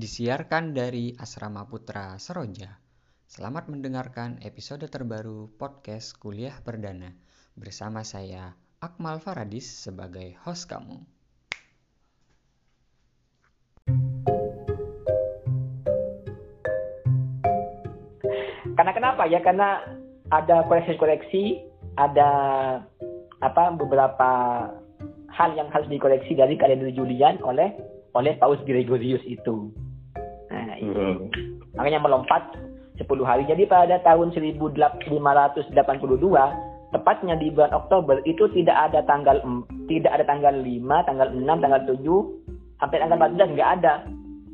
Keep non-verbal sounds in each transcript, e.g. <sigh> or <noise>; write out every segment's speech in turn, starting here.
Disiarkan dari Asrama Putra Seroja. Selamat mendengarkan episode terbaru podcast Kuliah Perdana bersama saya Akmal Faradis sebagai host kamu. Karena kenapa ya? Karena ada koreksi-koreksi, ada apa beberapa hal yang harus dikoreksi dari kalender Julian oleh oleh Paus Gregorius itu. Itu. Hmm. Makanya melompat 10 hari. Jadi pada tahun 1582, tepatnya di bulan Oktober itu tidak ada tanggal tidak ada tanggal 5, tanggal 6, tanggal 7, sampai tanggal 14 nggak ada.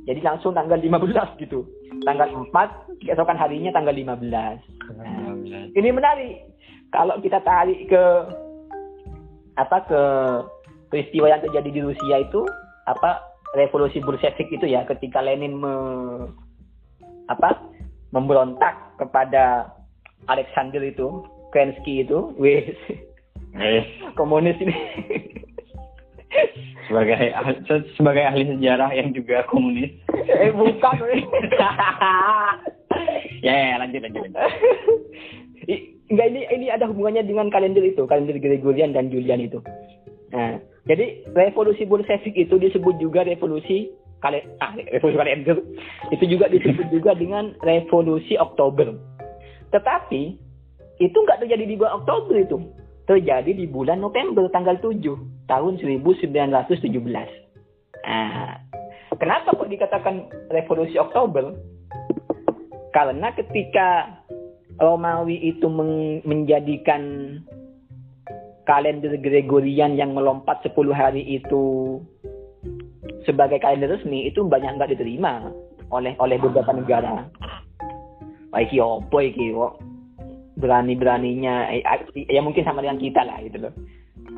Jadi langsung tanggal 15 gitu. Tanggal 4, keesokan harinya tanggal 15. Nah, ini menarik. Kalau kita tarik ke apa ke peristiwa yang terjadi di Rusia itu apa revolusi Bolshevik itu ya ketika Lenin me, apa memberontak kepada Alexander itu Kerensky itu wes eh. komunis ini sebagai sebagai ahli sejarah yang juga komunis eh bukan ya, ya lanjut lanjut, lanjut. enggak ini ini ada hubungannya dengan kalender itu kalender Gregorian dan Julian itu nah jadi revolusi Bolshevik itu disebut juga revolusi kali ah, revolusi kalender itu juga disebut juga dengan revolusi Oktober. Tetapi itu nggak terjadi di bulan Oktober itu, terjadi di bulan November tanggal 7 tahun 1917. Nah, kenapa kok dikatakan revolusi Oktober? Karena ketika Romawi itu menjadikan kalender Gregorian yang melompat 10 hari itu sebagai kalender resmi itu banyak nggak diterima oleh oleh beberapa negara. Wah, iki opo iki kok berani-beraninya eh, ya mungkin sama dengan kita lah gitu loh.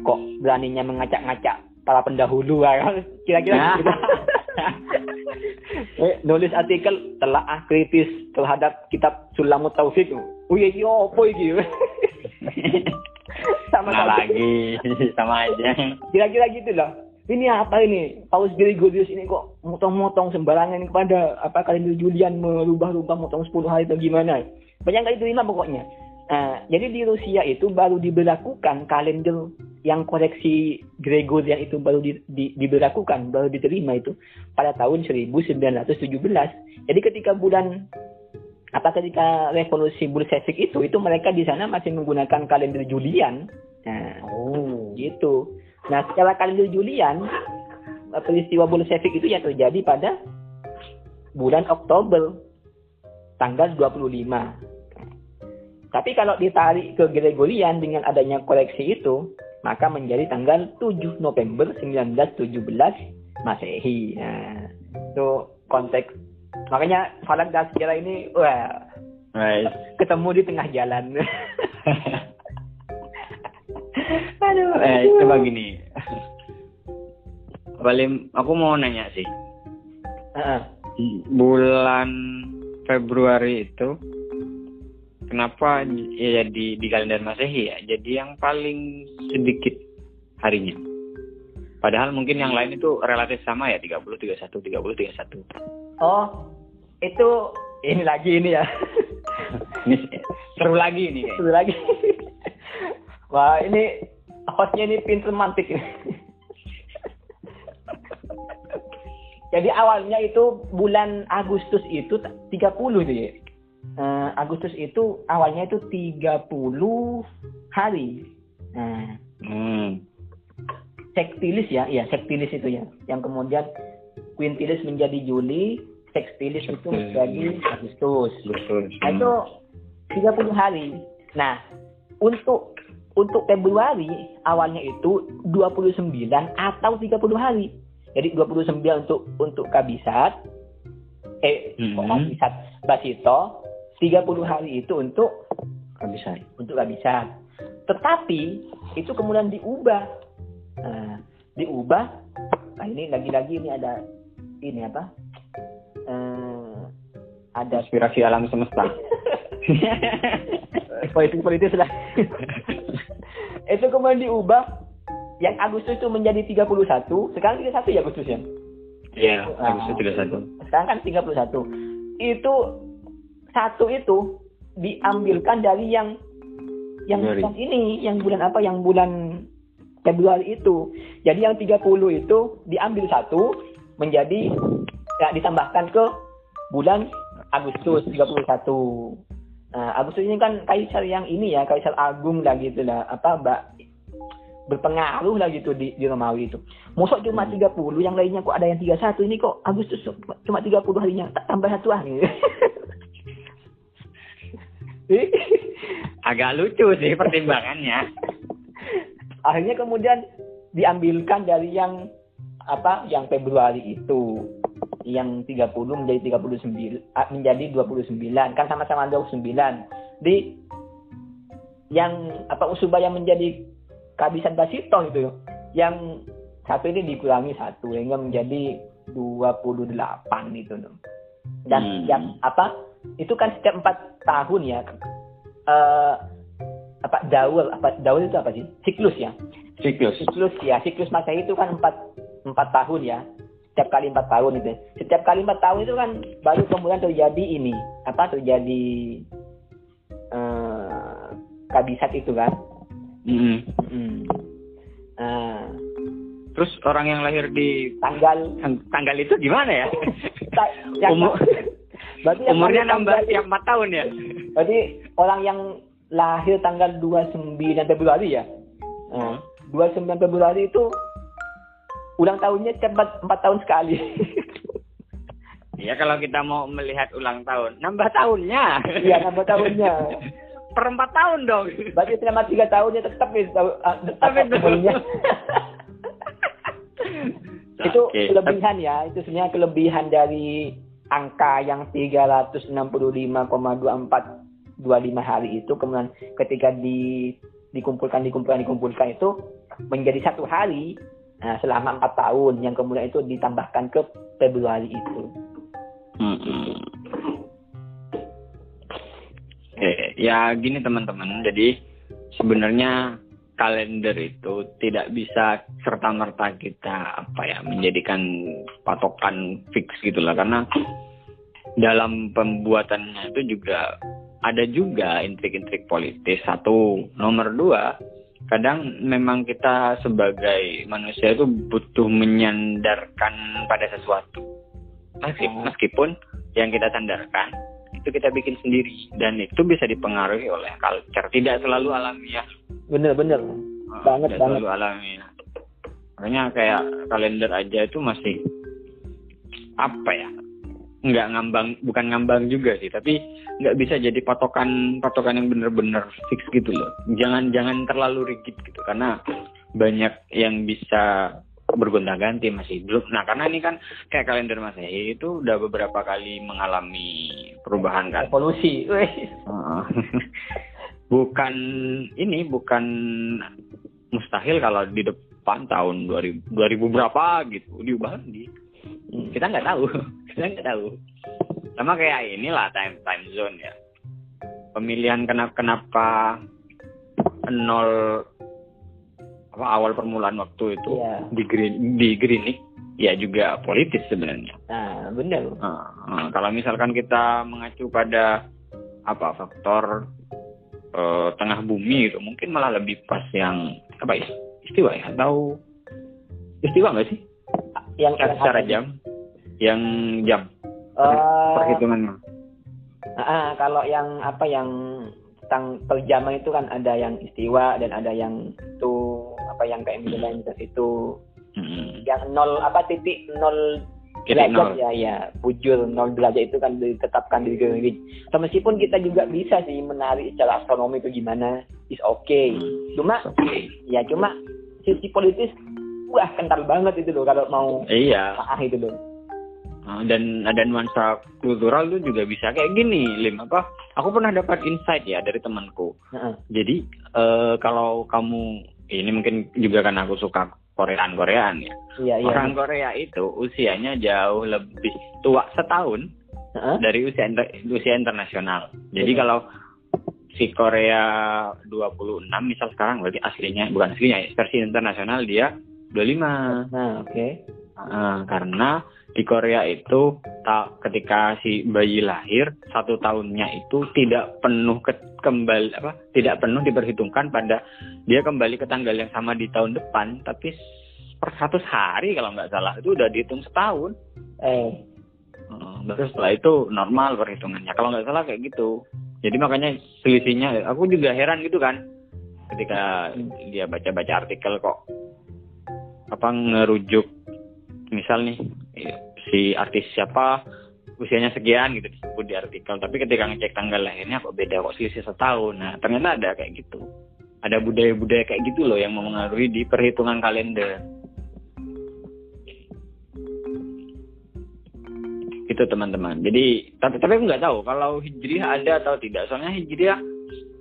Kok beraninya mengacak-ngacak para pendahulu kan kira-kira nah. gitu. <laughs> eh, nulis artikel telah kritis terhadap kitab Sulamut Taufik. Oh iya iki opo iki. <laughs> sama nah, lagi. <laughs> Sama aja. Kira-kira gitu loh. Ini apa ini? Paus Gregorius ini kok motong-motong sembarangan kepada apa kalender Julian merubah-rubah motong 10 hari atau gimana? Banyak kali terima pokoknya. Nah, jadi di Rusia itu baru diberlakukan kalender yang koreksi Gregorian itu baru di, di, diberlakukan baru diterima itu pada tahun 1917 jadi ketika bulan apa ketika revolusi Bolshevik itu itu mereka di sana masih menggunakan kalender Julian. Nah oh. gitu. Nah secara kalender Julian peristiwa Bolshevik itu yang terjadi pada bulan Oktober tanggal 25 tapi kalau ditarik ke Gregorian dengan adanya koreksi itu maka menjadi tanggal 7 November 1917 Masehi. Nah itu konteks makanya falak dan sejarah ini wah right. ketemu di tengah jalan. <laughs> Aduh eh coba gini. Paling aku mau nanya sih. Uh-uh. bulan Februari itu kenapa ya di di kalender Masehi ya? Jadi yang paling sedikit harinya. Padahal mungkin yang lain itu relatif sama ya 30 31 30 31 oh itu ini lagi ini ya. <laughs> ini seru lagi ini. Seru lagi. <laughs> Wah ini hostnya ini pinter mantik. <laughs> Jadi awalnya itu bulan Agustus itu 30 tuh ya. Uh, Agustus itu awalnya itu 30 hari. Nah, hmm. Sektilis ya, iya sektilis itu ya. Yang kemudian Quintilis menjadi Juli, tekstilis itu menjadi Agustus. Nah, itu 30 hari. Nah, untuk untuk Februari awalnya itu 29 atau 30 hari. Jadi 29 untuk untuk kabisat eh mm -hmm. kabisat basito 30 hari itu untuk kabisat. Untuk kabisat. Tetapi itu kemudian diubah. Nah, diubah. Nah, ini lagi-lagi ini ada ini apa? Ada aspirasi alam semesta <laughs> politik politis lah <laughs> itu kemudian diubah yang Agustus itu menjadi 31 sekarang 31 ya Agustus ya Iya, Agustus nah, 31. Sekarang kan 31. Itu satu itu diambilkan dari yang yang bulan ini, yang bulan apa? Yang bulan Februari itu. Jadi yang 30 itu diambil satu menjadi ya ditambahkan ke bulan Agustus 31. Nah, Agustus ini kan kaisar yang ini ya, kaisar agung lah gitu lah. Apa, Mbak berpengaruh lah gitu di, di Romawi itu. Mosok cuma 30, hmm. yang lainnya kok ada yang 31 ini kok Agustus cuma 30 harinya, tak tambah satu hari. <laughs> Agak lucu sih pertimbangannya. Akhirnya kemudian diambilkan dari yang apa yang Februari itu yang 30 menjadi 39 menjadi 29 kan sama-sama 29 di yang apa Usuba yang menjadi kehabisan Basito gitu yang satu ini dikurangi satu sehingga menjadi 28 itu dan hmm. yang apa itu kan setiap empat tahun ya uh, apa daul apa daul itu apa sih? Siklus ya? Siklus. Siklus ya. Siklus masa itu kan empat empat tahun ya setiap kali empat tahun itu. Setiap kali empat tahun itu kan baru kemudian terjadi ini. Apa terjadi uh, kabisat itu kan. Mm -hmm. uh, terus orang yang lahir di tanggal. Tanggal itu gimana ya? Yang Umur, berarti umurnya nambah tiap empat tahun ya? Berarti orang yang lahir tanggal 29 Februari ya? Uh, 29 Februari itu ulang tahunnya cepat empat tahun sekali. Iya <laughs> kalau kita mau melihat ulang tahun, nambah tahunnya. Iya nambah tahunnya. <laughs> per empat tahun dong. Berarti selama tiga tahunnya <laughs> tetap itu uh, tetap tahunnya. itu okay. kelebihan ya, itu sebenarnya kelebihan dari angka yang 365,2425 hari itu kemudian ketika di dikumpulkan dikumpulkan dikumpulkan itu menjadi satu hari Nah, selama empat tahun yang kemudian itu ditambahkan ke Februari itu. Hmm. Ya gini teman-teman. Jadi sebenarnya kalender itu tidak bisa serta merta kita apa ya menjadikan patokan fix gitulah karena dalam pembuatannya itu juga ada juga intrik-intrik politis satu nomor dua kadang memang kita sebagai manusia itu butuh menyandarkan pada sesuatu. Oh. meskipun yang kita sandarkan itu kita bikin sendiri. Dan itu bisa dipengaruhi oleh culture. Tidak selalu alamiah bener-bener oh, banget tidak banget. selalu alamiah makanya kayak kalender aja itu masih apa ya nggak ngambang bukan ngambang juga sih tapi nggak bisa jadi patokan patokan yang bener-bener fix gitu loh. Jangan jangan terlalu rigid gitu karena banyak yang bisa bergonta-ganti masih belum. Nah karena ini kan kayak kalender masehi itu udah beberapa kali mengalami perubahan kan? Evolusi <laughs> bukan ini bukan mustahil kalau di depan tahun 2000 2000 berapa gitu diubah lagi. Kita nggak tahu <laughs> kita nggak tahu sama kayak inilah time time zone ya pemilihan kenapa kenapa nol apa awal permulaan waktu itu yeah. di green di Greenwich ya juga politis sebenarnya. Nah, benar. Nah, nah, kalau misalkan kita mengacu pada apa faktor uh, tengah bumi itu mungkin malah lebih pas yang apa istiwa ya atau istiwa nggak sih? Yang secara jam yang jam uh, perhitungannya uh, kalau yang apa yang tentang perjaman itu kan ada yang istiwa dan ada yang itu apa yang kayak misalnya itu hmm. yang nol apa titik nol derajat ya ya bujur nol derajat itu kan ditetapkan di Greenwich. So, meskipun kita juga bisa sih menarik secara astronomi itu gimana is okay. Hmm. Cuma okay. ya cuma sisi politis wah kental banget itu loh kalau mau iya ah itu loh ah, dan ada nuansa kultural tuh juga bisa kayak gini lim apa aku pernah dapat insight ya dari temanku uh-uh. jadi uh, kalau kamu ini mungkin juga karena aku suka Korean Korean ya iya, iya. orang Korea itu usianya jauh lebih tua setahun uh-huh. dari usia usia internasional jadi uh-huh. kalau si Korea 26 misal sekarang berarti aslinya bukan aslinya versi internasional dia 25. Nah, oke. Okay. Uh, karena di Korea itu tak ketika si bayi lahir satu tahunnya itu tidak penuh ke, kembali apa tidak penuh diperhitungkan pada dia kembali ke tanggal yang sama di tahun depan tapi per satu hari kalau nggak salah itu udah dihitung setahun. Eh. Uh, baru setelah itu normal perhitungannya kalau nggak salah kayak gitu. Jadi makanya selisihnya aku juga heran gitu kan ketika dia baca-baca artikel kok apa ngerujuk misal nih si artis siapa usianya sekian gitu disebut di artikel. Tapi ketika ngecek tanggal lahirnya kok beda kok selisih setahun? Nah ternyata ada kayak gitu. Ada budaya-budaya kayak gitu loh yang mempengaruhi di perhitungan kalender. Itu teman-teman. Jadi tapi tapi aku nggak tahu kalau hijriah ada atau tidak. Soalnya hijriah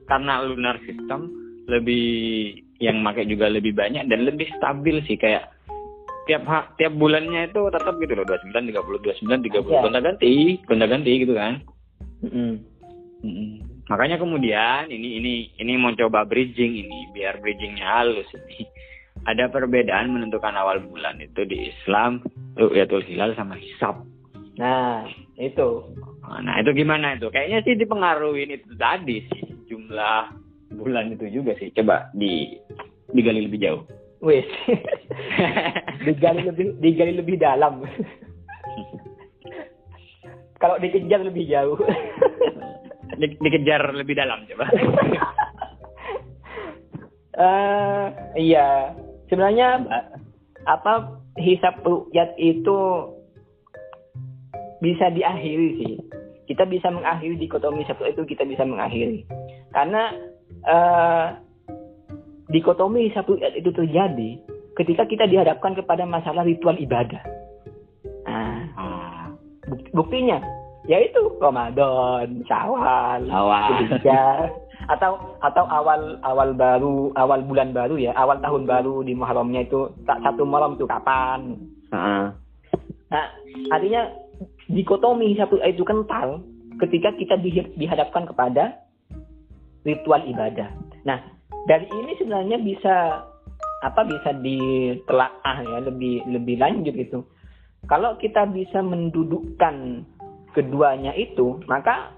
karena lunar system lebih yang pakai juga lebih banyak dan lebih stabil sih kayak tiap ha, tiap bulannya itu tetap gitu loh 29 30 29 30 ya. gonta ganti gonta ganti gitu kan mm -hmm. Mm -hmm. makanya kemudian ini ini ini mau coba bridging ini biar bridgingnya halus ini ada perbedaan menentukan awal bulan itu di Islam tuh hilal sama hisab nah itu nah itu gimana itu kayaknya sih dipengaruhi itu tadi sih jumlah bulan itu juga sih coba di digali lebih jauh Wes. <laughs> digali lebih digali lebih dalam. <laughs> Kalau dikejar lebih jauh. <laughs> Di, dikejar lebih dalam coba. uh, iya. Sebenarnya apa hisap rukyat itu bisa diakhiri sih. Kita bisa mengakhiri dikotomi satu itu kita bisa mengakhiri. Karena uh, dikotomi satu itu terjadi ketika kita dihadapkan kepada masalah ritual ibadah. Nah, ah. buktinya yaitu Ramadan, Syawal, atau atau awal awal baru awal bulan baru ya awal tahun baru di Muharramnya itu tak satu malam itu kapan? Uh. Nah artinya dikotomi satu itu kental ketika kita dihadapkan kepada ritual ibadah. Nah dari ini sebenarnya bisa apa bisa ditelaah ya lebih lebih lanjut gitu. Kalau kita bisa mendudukkan keduanya itu, maka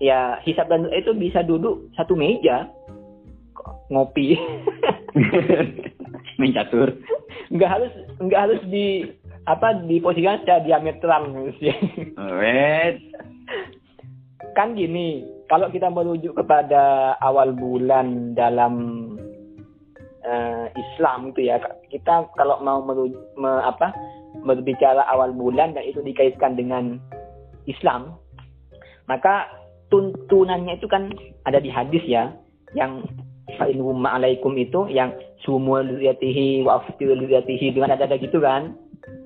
ya hisab dan itu bisa duduk satu meja ngopi. <laughs> Mencatur. Enggak harus enggak harus di apa di posisikan secara diametral sih. kan gini, kalau kita merujuk kepada awal bulan dalam uh, Islam itu ya kita kalau mau merujuk, me, apa berbicara awal bulan dan itu dikaitkan dengan Islam maka tuntunannya itu kan ada di hadis ya yang fa'in alaikum itu yang sumu liyatihi wa aftir liyatihi dengan ada ada gitu kan.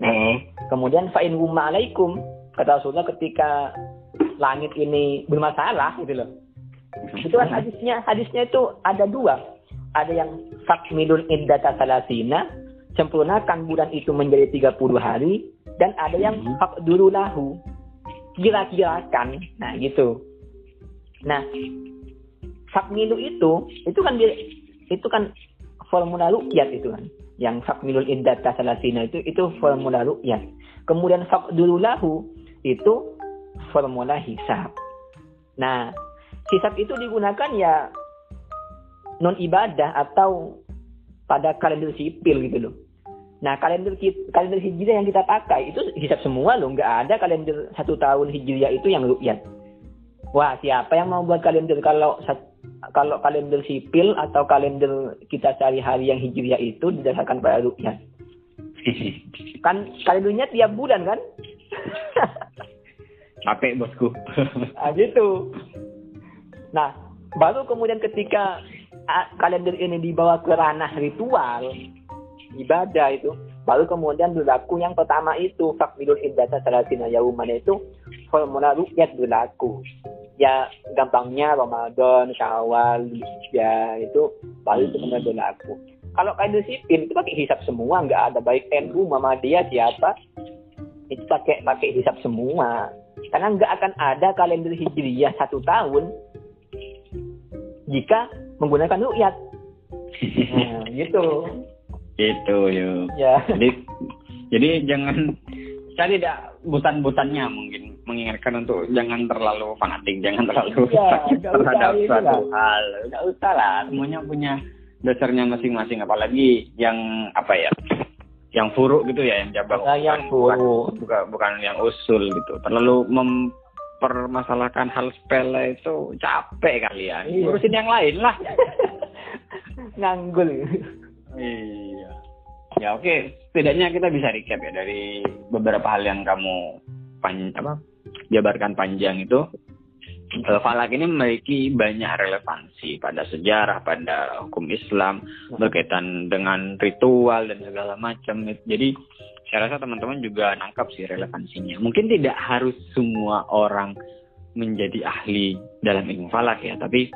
Nah kemudian fa'in alaikum kata Rasulullah ketika langit ini bermasalah gitu loh. Itu kan hadisnya, hadisnya itu ada dua. Ada yang fakmilun indata salasina, sempurnakan bulan itu menjadi 30 hari, dan ada yang hmm. fakduru lahu, kira-kirakan. Nah gitu. Nah, fakmilu itu, itu kan itu kan formula rukyat itu kan. Yang fakmilun indata salasina itu, itu formula rukyat. Kemudian fakduru lahu, itu formula hisab. Nah, hisab itu digunakan ya non ibadah atau pada kalender sipil gitu loh. Nah kalender kalender hijriah yang kita pakai itu hisab semua loh, nggak ada kalender satu tahun hijriah itu yang rukyat. Wah siapa yang mau buat kalender kalau kalau kalender sipil atau kalender kita sehari-hari yang hijriah itu didasarkan pada rukyat. kan kalendernya tiap bulan kan? <laughs> capek bosku nah, gitu nah baru kemudian ketika kalender ini dibawa ke ranah ritual ibadah itu baru kemudian berlaku yang pertama itu fakbidul indata salatina yauman itu formula rukyat berlaku ya gampangnya Ramadan, Syawal, ya itu baru itu kemudian berlaku. Kalau kalender sipil itu pakai hisap semua, nggak ada baik NU, Muhammadiyah siapa itu pakai pakai hisap semua. Karena nggak akan ada kalender hijriyah satu tahun jika menggunakan rukyat. Nah, <laughs> gitu. Itu yuk. Ya. Jadi Jadi jangan saya tidak butan-butannya mungkin mengingatkan untuk jangan terlalu fanatik, jangan terlalu ya, <laughs> terhadap suatu hal. Enggak usah lah, semuanya punya dasarnya masing-masing apalagi yang apa ya? Yang furuk gitu ya, yang cabang. Nah, yang furuk. Bukan, bukan yang usul gitu. Terlalu mempermasalahkan hal sepele itu capek kalian. Iya. Urusin yang lain lah. <laughs> Nganggul. Iya. Ya oke, okay. setidaknya kita bisa recap ya dari beberapa hal yang kamu pan apa jabarkan panjang itu. Kalau falak ini memiliki banyak relevansi pada sejarah, pada hukum Islam, berkaitan dengan ritual dan segala macam. Jadi saya rasa teman-teman juga nangkap sih relevansinya. Mungkin tidak harus semua orang menjadi ahli dalam ilmu falak ya, tapi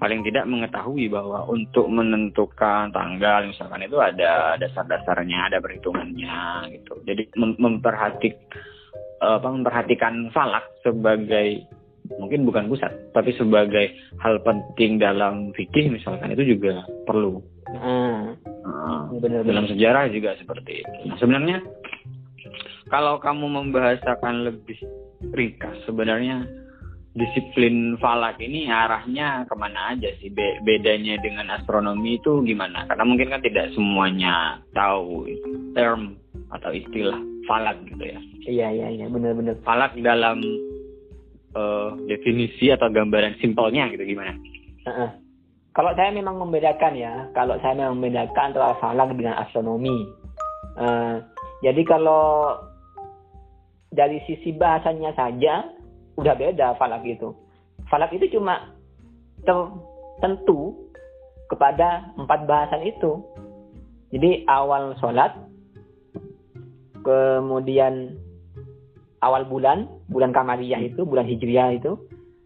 paling tidak mengetahui bahwa untuk menentukan tanggal misalkan itu ada dasar-dasarnya, ada perhitungannya gitu. Jadi mem memperhatik apa memperhatikan falak sebagai mungkin bukan pusat, tapi sebagai hal penting dalam fikih misalkan itu juga perlu. Hmm. Nah, benar, dalam sejarah juga seperti itu. Nah, sebenarnya kalau kamu membahasakan lebih ringkas, sebenarnya disiplin falak ini arahnya ke mana aja sih Be bedanya dengan astronomi itu gimana karena mungkin kan tidak semuanya tahu term atau istilah falak gitu ya iya iya iya benar-benar falak dalam uh, definisi atau gambaran simpelnya gitu gimana uh -uh. kalau saya memang membedakan ya kalau saya memang membedakan antara falak dengan astronomi uh, jadi kalau dari sisi bahasanya saja udah beda falak itu. Falak itu cuma tertentu kepada empat bahasan itu. Jadi awal sholat, kemudian awal bulan, bulan kamariyah itu, bulan hijriah itu,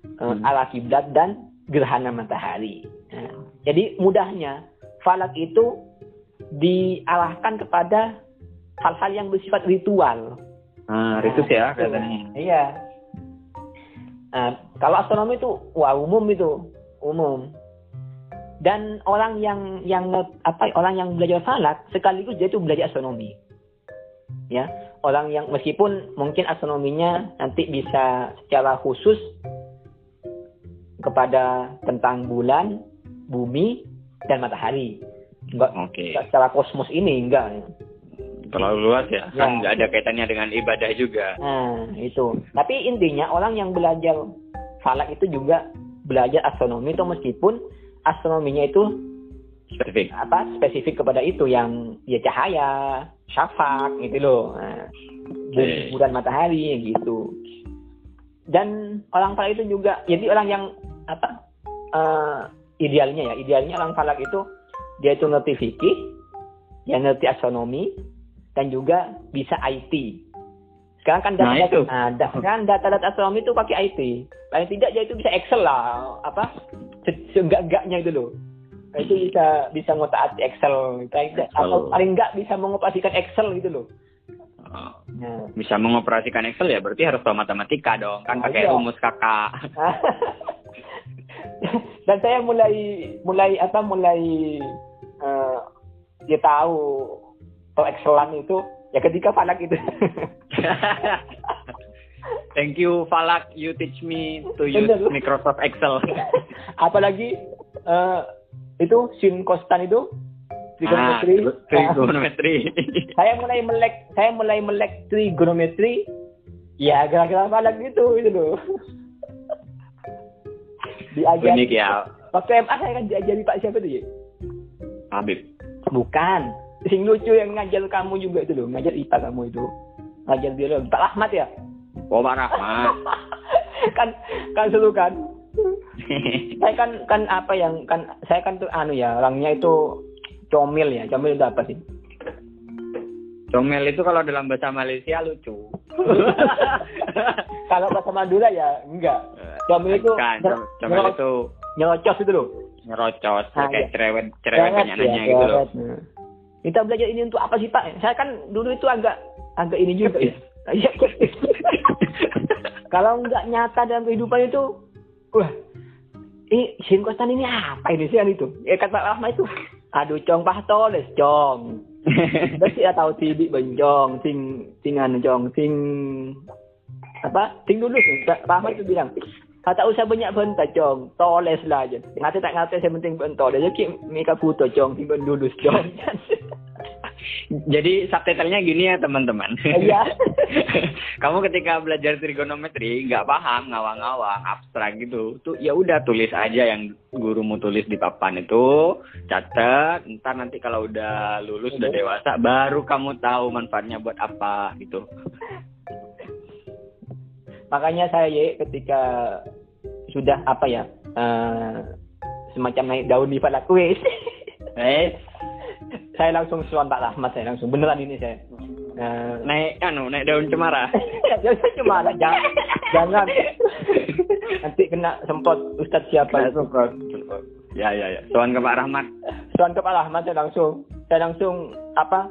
eh, hmm. ala kiblat dan gerhana matahari. Nah, jadi mudahnya falak itu dialahkan kepada hal-hal yang bersifat ritual. Ah, ritus ya katanya. Iya, Nah, kalau astronomi itu wah umum itu, umum. Dan orang yang yang apa orang yang belajar falak sekaligus dia itu belajar astronomi. Ya, orang yang meskipun mungkin astronominya nanti bisa secara khusus kepada tentang bulan, bumi dan matahari. Enggak, okay. secara kosmos ini enggak terlalu luas ya, ya. <laughs> kan nggak ada kaitannya dengan ibadah juga. Nah itu. Tapi intinya orang yang belajar falak itu juga belajar astronomi itu meskipun astronominya itu spesifik apa spesifik kepada itu yang ya cahaya, syafak gitu loh. Nah, okay. bulan matahari gitu. Dan orang falak itu juga jadi orang yang apa uh, idealnya ya idealnya orang falak itu dia itu ngerti fikih, yang ngerti astronomi, dan juga bisa IT. Sekarang kan data, nah, itu. Nah, kan data-data astronomi itu pakai IT. Paling tidak dia itu bisa Excel lah, apa seenggak-enggaknya itu loh. Nah, itu bisa bisa ngotak Excel, Excel. atau paling enggak bisa mengoperasikan Excel gitu loh. Oh. Nah. Bisa mengoperasikan Excel ya berarti harus tahu matematika dong, kan nah, pakai iya. rumus kakak. <laughs> Dan saya mulai mulai apa mulai uh, dia tahu atau Excelan itu ya ketika Falak itu. <laughs> Thank you Falak, you teach me to use. Microsoft Excel. <laughs> Apalagi uh, itu sin kostan itu trigonometri. Ah, <laughs> trigonometri. saya mulai melek, saya mulai melek trigonometri. Ya gara-gara Falak itu itu loh. <laughs> Diajar. Unik ya. Waktu MA saya kan diajari Pak siapa tuh ya? Habib. Bukan sing lucu yang ngajar kamu juga itu loh ngajar IPA kamu itu ngajar biologi Pak Rahmat ya oh Pak Rahmat <laughs> kan kan seru kan <laughs> saya kan kan apa yang kan saya kan tuh anu ya orangnya itu comel ya comel itu apa sih comel itu kalau dalam bahasa Malaysia lucu <laughs> kalau bahasa Madura ya enggak comel itu kan comel itu nyerocos itu loh nyerocos nah, kayak ya. cerewet cerewet ya, gitu loh kita belajar ini untuk apa sih Pak? Saya kan dulu itu agak agak ini juga ya. Iya. <laughs> Kalau nggak nyata dalam kehidupan itu, wah, ini sin kostan ini apa ini sih itu? Ya kata Rahma itu, aduh cong pahtoles cong. Berarti <laughs> ya tahu tibi benjong, ting tingan jong, ting apa? Ting dulu. Pak Ahmad tuh bilang, tak usah banyak bentar cong, toles lah je. Ngata tak ngata saya penting bentar dia. Jadi mereka foto cong, tiba dulu cong. <laughs> Jadi subtitlenya gini ya teman-teman. Iya. <laughs> Kamu ketika belajar trigonometri nggak paham ngawang-ngawang abstrak gitu, tuh ya udah tulis aja yang gurumu tulis di papan itu, catat. Ntar nanti kalau udah lulus udah dewasa, baru kamu tahu manfaatnya buat apa gitu. Makanya saya ketika sudah apa ya uh, semacam naik daun di kuis, eh, saya langsung suan Pak Rahmat saya langsung beneran ini saya uh, naik anu naik daun cemara. <laughs> Jangan cemara jangan jangan nanti kena semprot Ustadz siapa semprot. Ya ya ya. Suan ke Pak Rahmat. Suan ke Pak Rahmat saya langsung saya langsung apa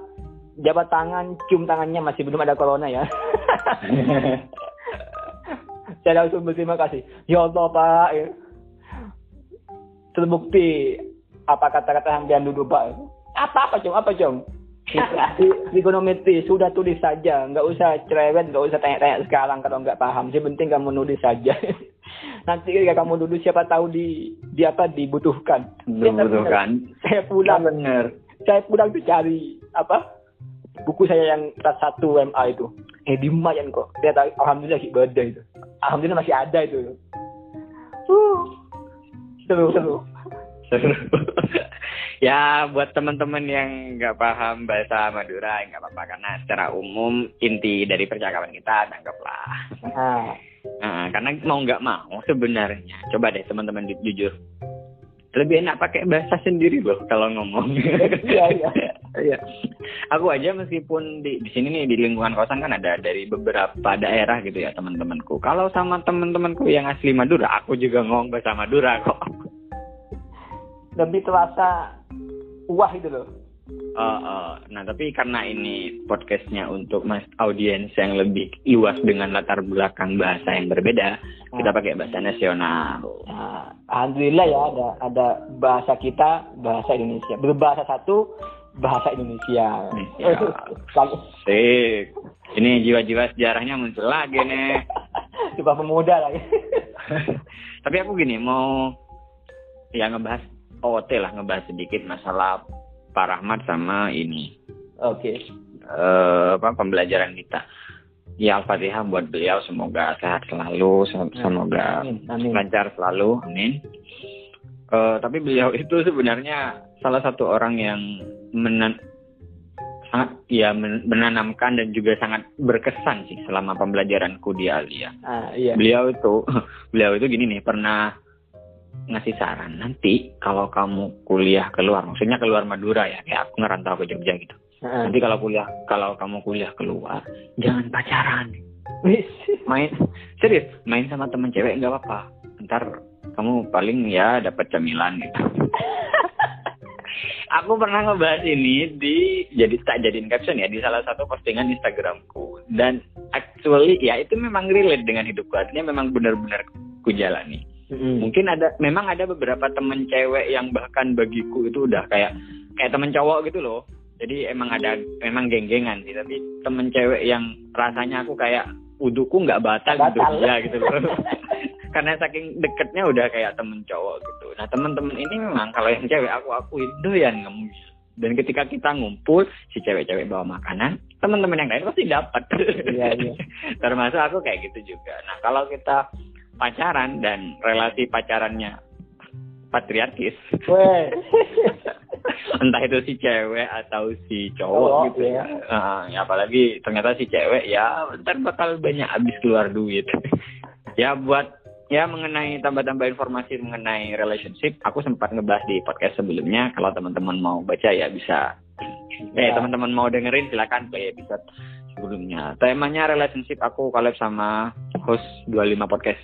jabat tangan cium tangannya masih belum ada corona ya. <laughs> saya langsung berterima kasih. Ya Allah Pak. Terbukti apa kata-kata hampian dulu Pak. Apa apa Jom? Apa Jom? Trigonometri sudah tulis saja, nggak usah cerewet, nggak usah tanya-tanya sekarang kalau nggak paham. Yang penting kamu nulis saja. <laughs> Nanti ketika kamu dulu siapa tahu di di apa dibutuhkan. Dibutuhkan. Saya pulang. Benar. Saya pulang tuh cari apa buku saya yang kelas satu MA itu. Eh di lumayan kok. Dia tahu alhamdulillah sih itu. Alhamdulillah masih ada itu. Uh, seru seru. Seru. <laughs> ya buat teman-teman yang nggak paham bahasa Madura nggak apa-apa karena secara umum inti dari percakapan kita anggaplah. Nah. Nah, karena mau nggak mau sebenarnya coba deh teman-teman jujur lebih enak pakai bahasa sendiri loh kalau ngomong. <laughs> Iya iya. Iya. Aku aja meskipun di di sini nih di lingkungan kosan kan ada dari beberapa daerah gitu ya teman-temanku. Kalau sama teman-temanku yang asli Madura, aku juga ngomong bahasa Madura kok. Lebih terasa wah itu loh. Uh, uh, nah tapi karena ini podcastnya untuk mas audiens yang lebih luas dengan latar belakang bahasa yang berbeda, uh. kita pakai bahasa nasional. Nah, Alhamdulillah ya ada ada bahasa kita bahasa Indonesia berbahasa satu bahasa Indonesia. Sik. Ini jiwa-jiwa sejarahnya muncul lagi nih. <laughs> Coba pemuda lagi. <laughs> tapi aku gini mau ya ngebahas OT lah ngebahas sedikit masalah Pak Rahmat sama ini. Oke. Okay. Uh, apa pembelajaran kita. Ya Al-Fatihah buat beliau semoga sehat selalu, semoga amin, amin. lancar selalu, amin. Uh, tapi beliau itu sebenarnya salah satu orang yang menan sangat ya menanamkan dan juga sangat berkesan sih selama pembelajaranku di Alia. Ah, iya. Beliau itu <laughs> beliau itu gini nih pernah ngasih saran. Nanti kalau kamu kuliah keluar maksudnya keluar Madura ya kayak aku ngerantau ke Jogja gitu. Nanti kalau kuliah kalau kamu kuliah keluar jangan pacaran. Main serius main sama temen cewek nggak apa-apa. Ntar kamu paling ya dapat cemilan gitu. <laughs> Aku pernah ngebahas ini di jadi tak jadiin caption ya di salah satu postingan Instagramku. Dan actually ya itu memang relate dengan hidupku. Artinya memang benar-benar ku jalani Hmm. Mungkin ada memang ada beberapa temen cewek yang bahkan bagiku itu udah kayak kayak temen cowok gitu loh. Jadi emang ada memang geng-gengan sih, tapi temen cewek yang rasanya aku kayak uduku nggak batal, gitu ya gitu loh. <laughs> Karena saking deketnya udah kayak temen cowok gitu. Nah temen-temen ini memang kalau yang cewek aku aku itu yang ngemis. Dan ketika kita ngumpul, si cewek-cewek bawa makanan, teman-teman yang lain pasti dapat. Iya, iya. <laughs> Termasuk aku kayak gitu juga. Nah kalau kita pacaran dan relasi pacarannya patriarkis. <laughs> Entah itu si cewek atau si cowok oh, gitu ya. Uh, ya. Apalagi ternyata si cewek ya ntar bakal banyak habis keluar duit. ya buat ya mengenai tambah-tambah informasi mengenai relationship, aku sempat ngebahas di podcast sebelumnya. Kalau teman-teman mau baca ya bisa. Ya. Eh teman-teman mau dengerin silakan play episode sebelumnya. Temanya relationship aku collab sama host 25 podcast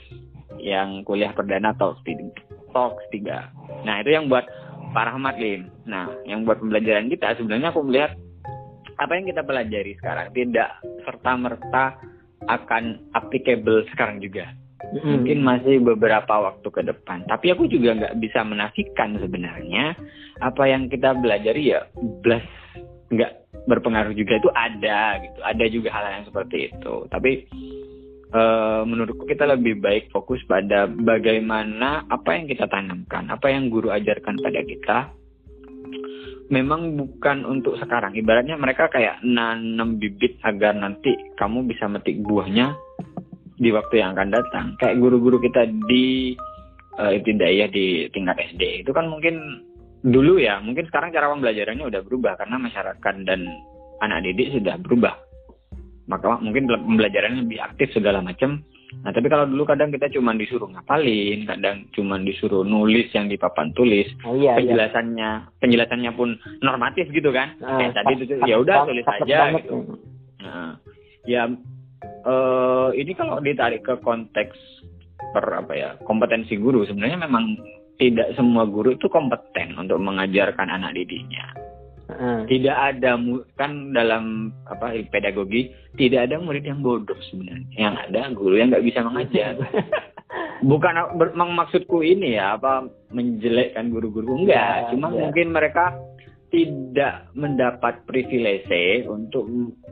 yang kuliah perdana Talks 3. Talks 3. Nah, itu yang buat Pak Rahmat, Lim. Nah, yang buat pembelajaran kita sebenarnya aku melihat apa yang kita pelajari sekarang tidak serta-merta akan applicable sekarang juga. Hmm. Mungkin masih beberapa waktu ke depan. Tapi aku juga nggak bisa menafikan sebenarnya apa yang kita belajari ya belas nggak berpengaruh juga itu ada gitu. Ada juga hal yang seperti itu. Tapi uh, menurutku kita lebih baik fokus pada bagaimana apa yang kita tanamkan apa yang guru ajarkan pada kita memang bukan untuk sekarang. Ibaratnya mereka kayak nanam bibit agar nanti kamu bisa metik buahnya di waktu yang akan datang. Kayak guru-guru kita di uh, ibtidaiyah di tingkat SD itu kan mungkin dulu ya mungkin sekarang cara pembelajarannya udah berubah karena masyarakat dan anak didik sudah berubah. Maka mungkin pembelajarannya lebih aktif segala macam. Nah tapi kalau dulu kadang kita cuma disuruh ngapalin kadang cuma disuruh nulis yang di papan tulis oh, iya, penjelasannya iya. penjelasannya pun normatif gitu kan. Nah, eh, tadi itu ya udah tulis aja gitu. Nah, ya uh, ini kalau ditarik ke konteks per apa ya kompetensi guru sebenarnya memang tidak semua guru itu kompeten untuk mengajarkan anak didiknya. Uh. Tidak ada kan dalam apa pedagogi tidak ada murid yang bodoh sebenarnya. Yang ada guru yang nggak bisa mengajar. <laughs> Bukan maksudku ini ya apa menjelekkan guru-guru enggak, ya, cuma ya. mungkin mereka tidak mendapat privilege untuk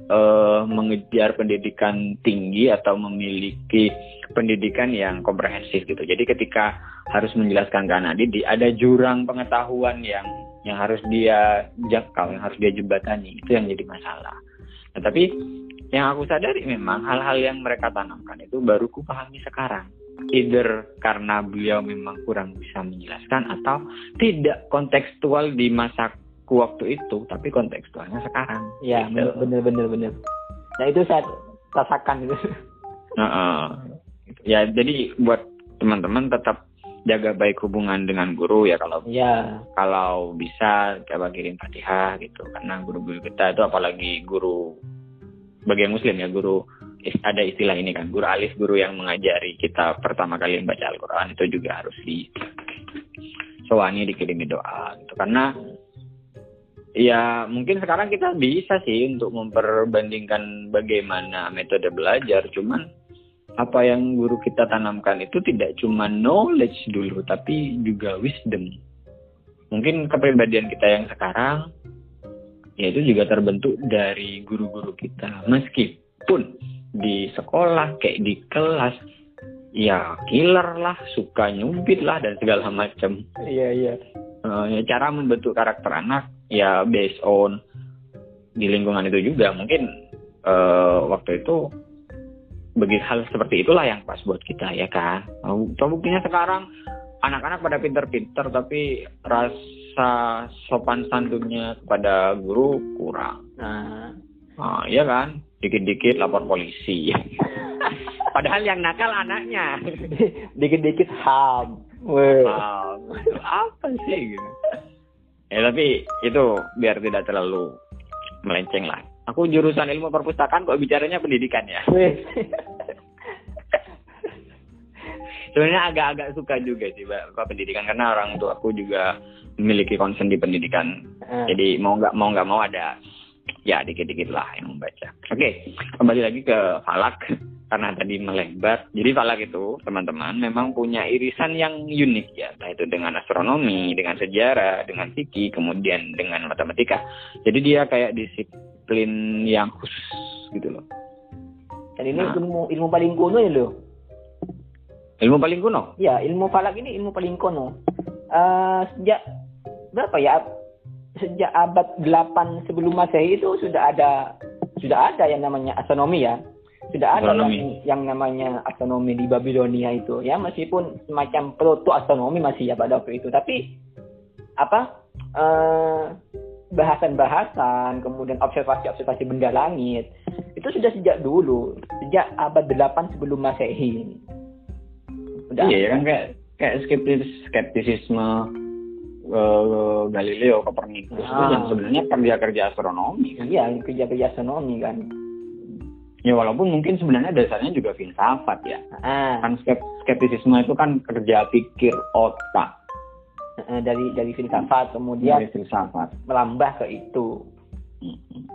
uh, mengejar pendidikan tinggi atau memiliki pendidikan yang komprehensif gitu. Jadi ketika harus menjelaskan ke anak didik ada jurang pengetahuan yang yang harus dia jangkau, yang harus dia jembatani. Itu yang jadi masalah. Nah, tapi yang aku sadari memang hal-hal yang mereka tanamkan itu baru ku pahami sekarang. Either karena beliau memang kurang bisa menjelaskan atau tidak kontekstual di masa waktu itu tapi kontekstualnya sekarang ya gitu. bener bener bener nah itu saya rasakan itu nah, uh, ya jadi buat teman-teman tetap jaga baik hubungan dengan guru ya kalau ya. kalau bisa coba kirim fatihah gitu karena guru-guru kita itu apalagi guru bagi yang muslim ya guru ada istilah ini kan guru alif guru yang mengajari kita pertama kali membaca Al-Quran itu juga harus di soani dikirimi doa gitu karena Ya mungkin sekarang kita bisa sih untuk memperbandingkan bagaimana metode belajar, cuman apa yang guru kita tanamkan itu tidak cuma knowledge dulu, tapi juga wisdom. Mungkin kepribadian kita yang sekarang, ya itu juga terbentuk dari guru-guru kita. Meskipun di sekolah, kayak di kelas, ya killer lah, suka nyumpit lah, dan segala macam. Iya, iya. Uh, ya, cara membentuk karakter anak ya based on di lingkungan itu juga mungkin uh, waktu itu bagi hal seperti itulah yang pas buat kita ya kan? Coba buktinya sekarang anak-anak pada pinter-pinter tapi rasa sopan santunnya kepada guru kurang. Nah, nah iya kan? Dikit-dikit lapor polisi. <laughs> Padahal yang nakal anaknya. <laughs> Dikit-dikit ham. Ham. Apa sih gitu? Ya tapi itu biar tidak terlalu melenceng lah aku jurusan ilmu perpustakaan kok bicaranya pendidikan ya? Sebenarnya agak-agak suka juga sih pak pendidikan. Karena orang tua aku juga memiliki concern di pendidikan. Hmm. jadi mau nggak mau nggak mau ada ya dikit-dikit lah yang membaca. Oke kembali lagi ke falak. Karena tadi melebar. Jadi falak itu teman-teman memang punya irisan yang unik ya, entah itu dengan astronomi, dengan sejarah, dengan fikih, kemudian dengan matematika. Jadi dia kayak disiplin yang khusus gitu loh. Dan ini nah. ilmu ilmu paling kuno ya loh. Ilmu paling kuno? Ya, ilmu falak ini ilmu paling kuno. Uh, sejak berapa ya? Sejak abad 8 sebelum Masehi itu sudah ada sudah ada yang namanya astronomi ya sudah ada yang, yang namanya astronomi di Babilonia itu ya meskipun semacam proto astronomi masih ya pada waktu itu tapi apa uh, bahasan-bahasan kemudian observasi-observasi benda langit itu sudah sejak dulu sejak abad 8 sebelum masehi Udah iya ya kan kayak kayak skeptis skeptisisme uh, Galileo Copernicus ah. itu yang sebenarnya kerja-kerja astronomi kan? iya kerja-kerja astronomi kan Ya walaupun mungkin sebenarnya dasarnya juga filsafat ya. Ah. Kan skeptisisme itu kan kerja pikir otak. Dari dari filsafat kemudian dari filsafat melambah ke itu. Hmm.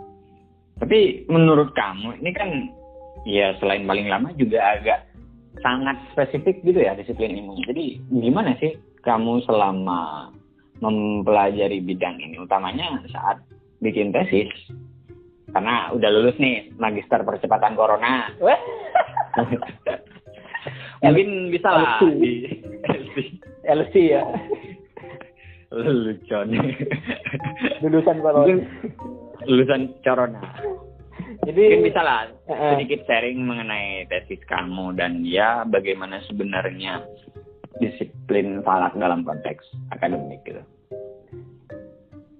Tapi menurut kamu ini kan ya selain paling lama juga agak sangat spesifik gitu ya disiplin ilmu. Jadi gimana sih kamu selama mempelajari bidang ini utamanya saat bikin tesis karena udah lulus nih magister percepatan corona. <laughs> Mungkin bisa lah di LC. LC ya. Lulusan. Lulusan corona. Lulusan corona. Jadi Mungkin bisa lah Heeh. sedikit sharing mengenai tesis kamu dan ya bagaimana sebenarnya disiplin falak dalam konteks akademik gitu.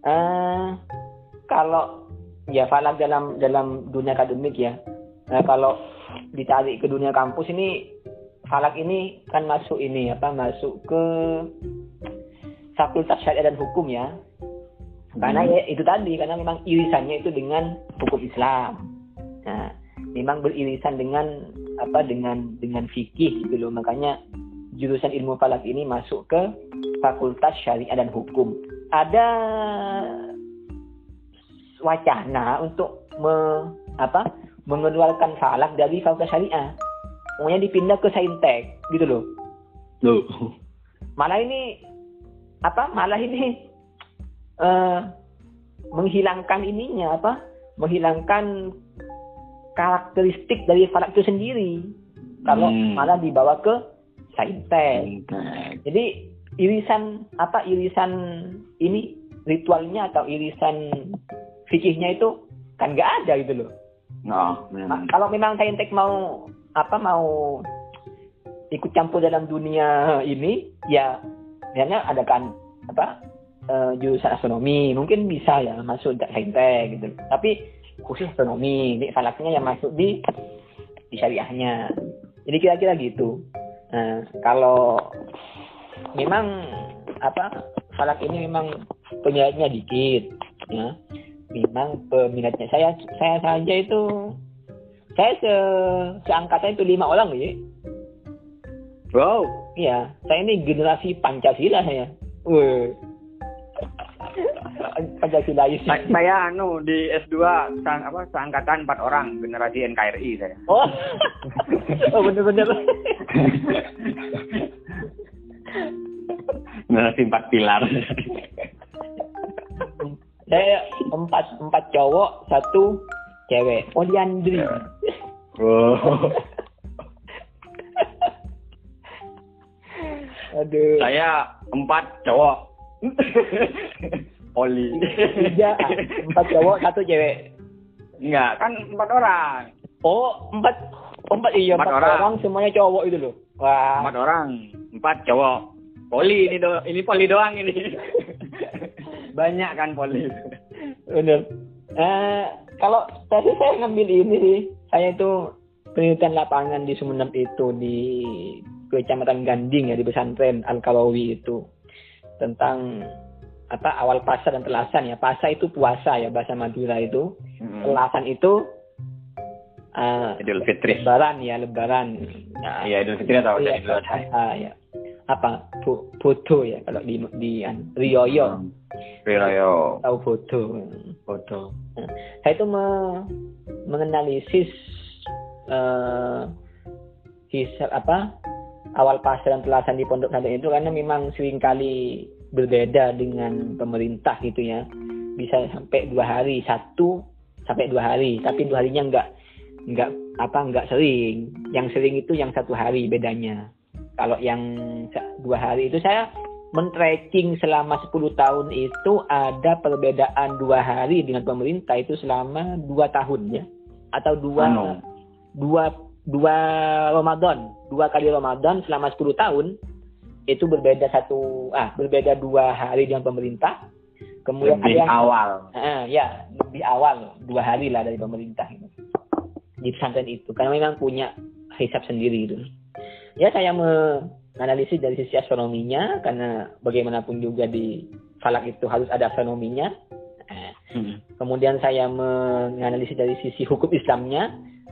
eh kalau ya falak dalam dalam dunia akademik ya. Nah, kalau ditarik ke dunia kampus ini falak ini kan masuk ini apa masuk ke fakultas syariah dan hukum ya. Karena Hmm. ya itu tadi karena memang irisannya itu dengan hukum Islam. Nah, memang beririsan dengan apa dengan dengan fikih gitu loh. Makanya jurusan ilmu falak ini masuk ke fakultas syariah dan hukum. Ada wacana untuk me, apa mengeluarkan falak dari fakultas syariah. Pokoknya dipindah ke saintek gitu loh. Loh. Malah ini apa? Malah ini eh menghilangkan ininya apa? Menghilangkan karakteristik dari falak itu sendiri. Kalau Hmm. malah dibawa ke saintek. Jadi irisan apa irisan ini ritualnya atau irisan fikihnya itu kan nggak ada gitu loh. Oh, Ma- memang. Kalau memang saintek mau apa mau ikut campur dalam dunia ini ya misalnya adakan apa eh, jurusan astronomi mungkin bisa ya masuk saintek gitu. Tapi khusus astronomi, ini falaknya yang masuk di di syariahnya. Jadi kira-kira gitu. Nah, kalau memang apa falak ini memang peminatnya dikit ya memang peminatnya saya saya saja itu saya se seangkatan itu lima orang ya Wow. iya saya ini generasi pancasila saya Wih. pancasilais Sa- Saya anu di S2 sang, apa seangkatan empat orang generasi NKRI saya. oh <laughs> oh bener-bener generasi empat pilar. saya empat empat cowok satu cewek oh Diandri oh. Aduh Saya empat cowok. <laughs> Oli. tiga ah, empat cowok satu cewek Enggak, kan empat orang. oh empat oh, empat iya Empat empat, orang. orang. semuanya cowok itu loh wah Empat orang, empat cowok. Poli ini do, ini poli doang ini. <laughs> Banyak kan poli. bener eh kalau tadi saya ngambil ini sih saya itu penelitian lapangan di Sumeneb itu di Kecamatan Ganding ya di pesantren Al Kalawi itu tentang apa awal pasar dan telasan ya pasar itu puasa ya bahasa Madura itu Hmm. telasan itu eh, Idul Fitri. lebaran ya lebaran Nah, Iya, Idul Fitri atau iya, Idul Adha. ya. apa foto ya kalau di di an- Rioyo Riroyo. tahu foto foto Nah, saya itu me- menganalisis eh hisab apa awal pasar dan telasan di pondok pesantren itu karena memang sering kali berbeda dengan pemerintah gitu ya. Bisa sampai dua hari satu sampai dua hari tapi dua harinya enggak enggak apa enggak sering. Yang sering itu yang satu hari bedanya. Kalau yang dua hari itu saya men-tracking selama 10 tahun itu ada perbedaan dua hari dengan pemerintah itu selama dua tahun ya. Atau dua Anu. dua dua Ramadan dua kali Ramadan selama 10 tahun itu berbeda satu ah berbeda dua hari dengan pemerintah. Kemudian Lebih ada yang awal. Ah, ya lebih awal dua hari lah dari pemerintah itu di pesantren itu karena memang punya hisap sendiri itu. Ya saya menganalisis dari sisi astronominya karena bagaimanapun juga di falak itu harus ada astronominya. Eh, Hmm. kemudian saya menganalisis dari sisi hukum Islamnya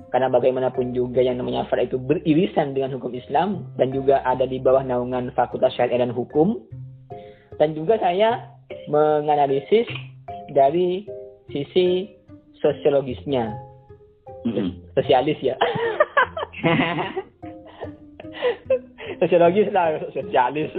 karena bagaimanapun juga yang namanya falak itu beririsan dengan hukum Islam dan juga ada di bawah naungan Fakultas Syariah dan Hukum. Dan juga saya menganalisis dari sisi sosiologisnya. Sosialis ya. <laughs> Sosiologis lah sosialis.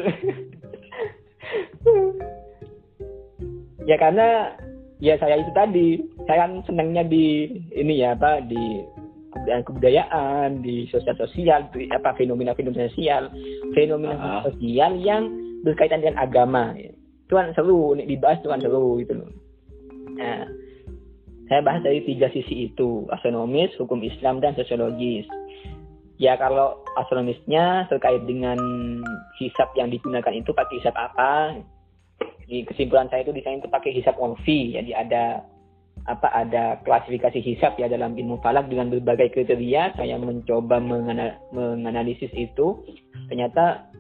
Ya karena ya saya itu tadi saya kan senangnya di ini ya apa di kebudayaan kebudayaan di sosial sosial di, apa fenomena fenomena sosial. Fenomena uh. sosial yang berkaitan dengan agama. Itu kan seru dibahas itu kan seru gitu loh. Nah saya bahas dari tiga sisi itu. Astronomis hukum Islam dan sosiologis. Ya kalau astronomisnya terkait dengan hisap yang digunakan itu pakai hisap apa? Di kesimpulan saya itu di sana itu pakai hisap onfi jadi ada apa ada klasifikasi hisap ya dalam ilmu falak dengan berbagai kriteria. Saya mencoba menganalisis itu. Ternyata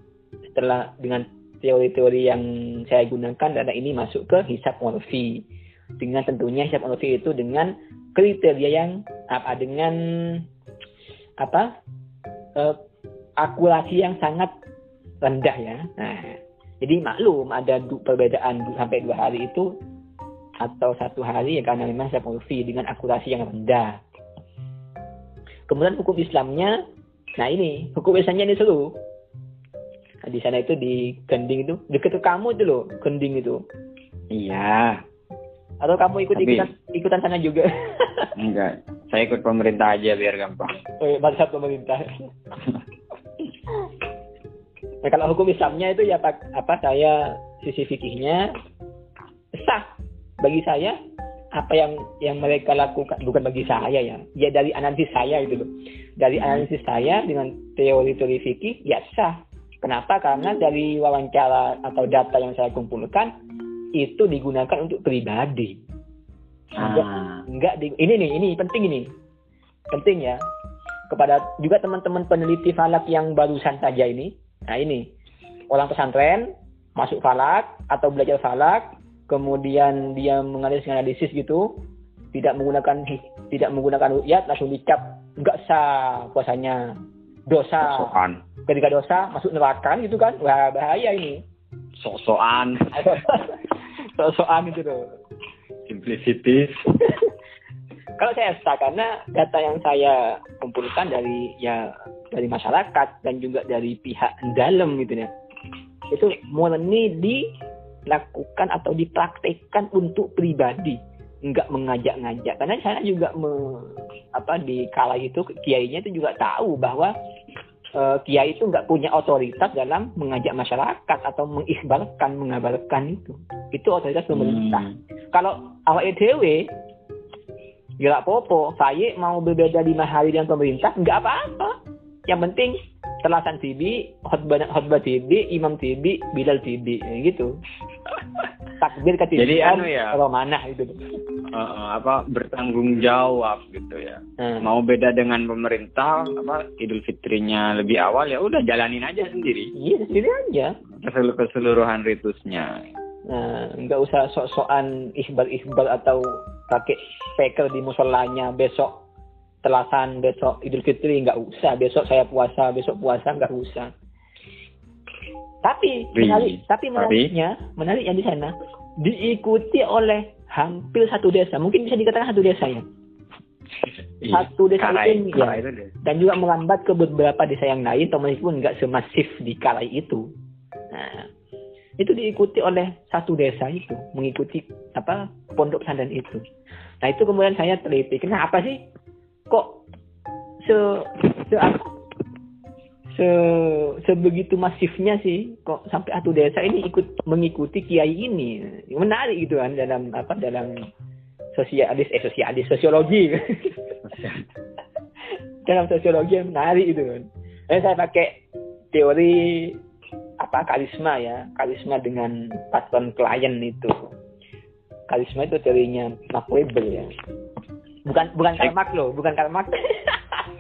setelah dengan teori-teori yang saya gunakan data ini masuk ke hisap onfi dengan tentunya hisap onfi itu dengan kriteria yang apa dengan apa uh, akurasi yang sangat rendah ya. Nah jadi maklum ada perbedaan sampai dua hari itu atau satu hari ya karena memang saya fee dengan akurasi yang rendah. Kemudian hukum Islamnya, nah ini hukum Islamnya ini seru. Nah, di sana itu di Gending itu dekat ke kamu itu loh, Gending itu. Iya. Atau kamu ikut Tapi, ikutan ikutan sana juga? <laughs> enggak, saya ikut pemerintah aja biar gampang. Oh, iya, pemerintah. <laughs> Nah kalau hukum Islamnya itu ya apa, apa saya sisi fikihnya sah bagi saya apa yang yang mereka lakukan bukan bagi saya ya. Ya dari analisis saya itu loh. Dari hmm. analisis saya dengan teori-teori fikih ya sah. Kenapa? Karena dari wawancara atau data yang saya kumpulkan itu digunakan untuk pribadi. Enggak, ah. enggak di, ini nih ini penting ini. Penting ya. Kepada juga teman-teman peneliti falak yang barusan saja ini. Nah ini. Orang pesantren masuk falak atau belajar falak, kemudian dia menganalisis analisis gitu, tidak menggunakan tidak menggunakan rukyat langsung dicap. Nggak sah puasanya. Dosa. Sosokan. ketika dosa masuk neraka gitu kan. Wah bahaya ini. Sosokan <laughs> sosokan itu tuh simplicities <laughs> kalau saya sah karena data yang saya kumpulkan dari ya dari masyarakat dan juga dari pihak dalam gitu ya. Itu murni dilakukan atau dipraktekkan untuk pribadi. Nggak mengajak-ngajak. Karena saya juga me, apa di kala itu kiainya itu juga tahu bahwa e, kiai itu nggak punya otoritas dalam mengajak masyarakat atau mengikhbarkan mengabarkan itu. Itu otoritas pemerintah. Hmm. kalau awak EDW ya popo saya mau berbeda lima hari dengan pemerintah nggak apa-apa. Yang penting telasan tibi khutbah khutbah tibi imam tibi bilal tibi gitu. <laughs> Takbir ketibian jadi anu ya romanah itu. uh, apa bertanggung jawab gitu ya. Hmm. mau beda dengan pemerintah apa idul fitrinya lebih awal ya udah jalanin aja sendiri. Iya sendiri aja. Keseluruhan ritusnya. Nah nggak usah sok-sokan ikhbar-ikhbar atau pakai speaker di musolanya besok telasan besok Idul Fitri nggak usah besok saya puasa besok puasa nggak usah. Tapi menarik tapi menariknya menarik yang di sana diikuti oleh hampir satu desa. Mungkin bisa dikatakan satu desa ya? Iya, satu desa Kalai, itu, ya, itu dan juga melambat ke beberapa desa yang lain meskipun nggak semasif di Kalai itu. Nah itu diikuti oleh satu desa itu mengikuti apa pondok pesantren itu. Nah itu kemudian saya teliti. Kenapa sih kok se se se sebegitu masifnya sih kok sampai satu desa ini ikut mengikuti kiai ini. Menarik gitu kan dalam apa dalam sosialis eh sosialis sosiologi. <laughs> Dalam sosiologi yang menarik itu kan. Eh, saya pakai teori apa karisma ya karisma dengan patron klien itu. Karisma itu teorinya Mark Weber ya bukan bukan Karl Marx loh bukan Karl Marx.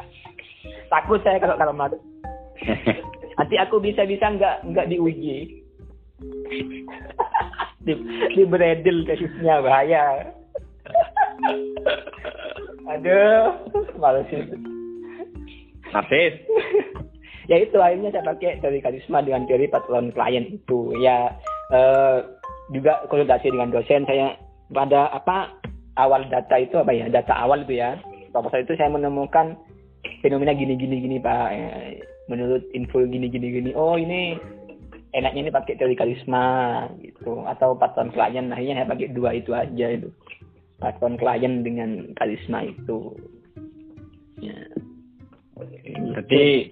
<laughs> Takut saya kalau Karl Marx. <laughs> Nanti aku bisa-bisa nggak nggak diuji. <laughs> Di, di beredil kasusnya bahaya. Aduh males itu. Nafis ya itu akhirnya saya pakai teori karisma dengan teori patron klien itu. Ya eh, juga konsultasi dengan dosen saya pada apa awal data itu apa ya? Data awal itu ya. Proposal itu saya menemukan fenomena gini gini gini pak. Eh, menurut info gini gini. Gini oh ini enaknya ini pakai teori karisma gitu. Atau patron klien. Akhirnya saya pakai dua itu aja itu. Patron klien dengan karisma itu. Ya. Berarti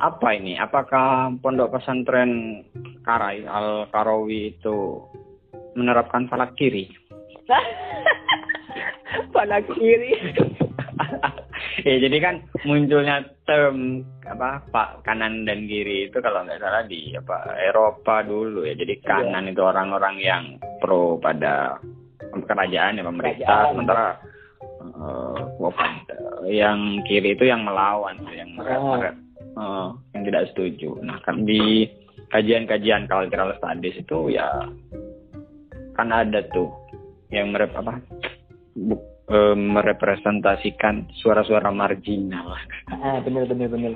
apa ini? Apakah pondok pesantren Karai Al Karawi itu menerapkan falak kiri? <laughs> falak kiri. <laughs> ya jadi kan munculnya term apa pak kanan dan kiri itu kalau nggak salah di apa Eropa dulu ya jadi iya. kanan iya. itu orang-orang yang pro pada kerajaan ya pemerintah kerajaan. sementara uh, yang kiri itu yang melawan yang oh. uh, yang tidak setuju nah kan di kajian-kajian cultural studies itu ya kan ada tuh yang merep apa e, merepresentasikan suara-suara marginal. Ah, benar benar benar.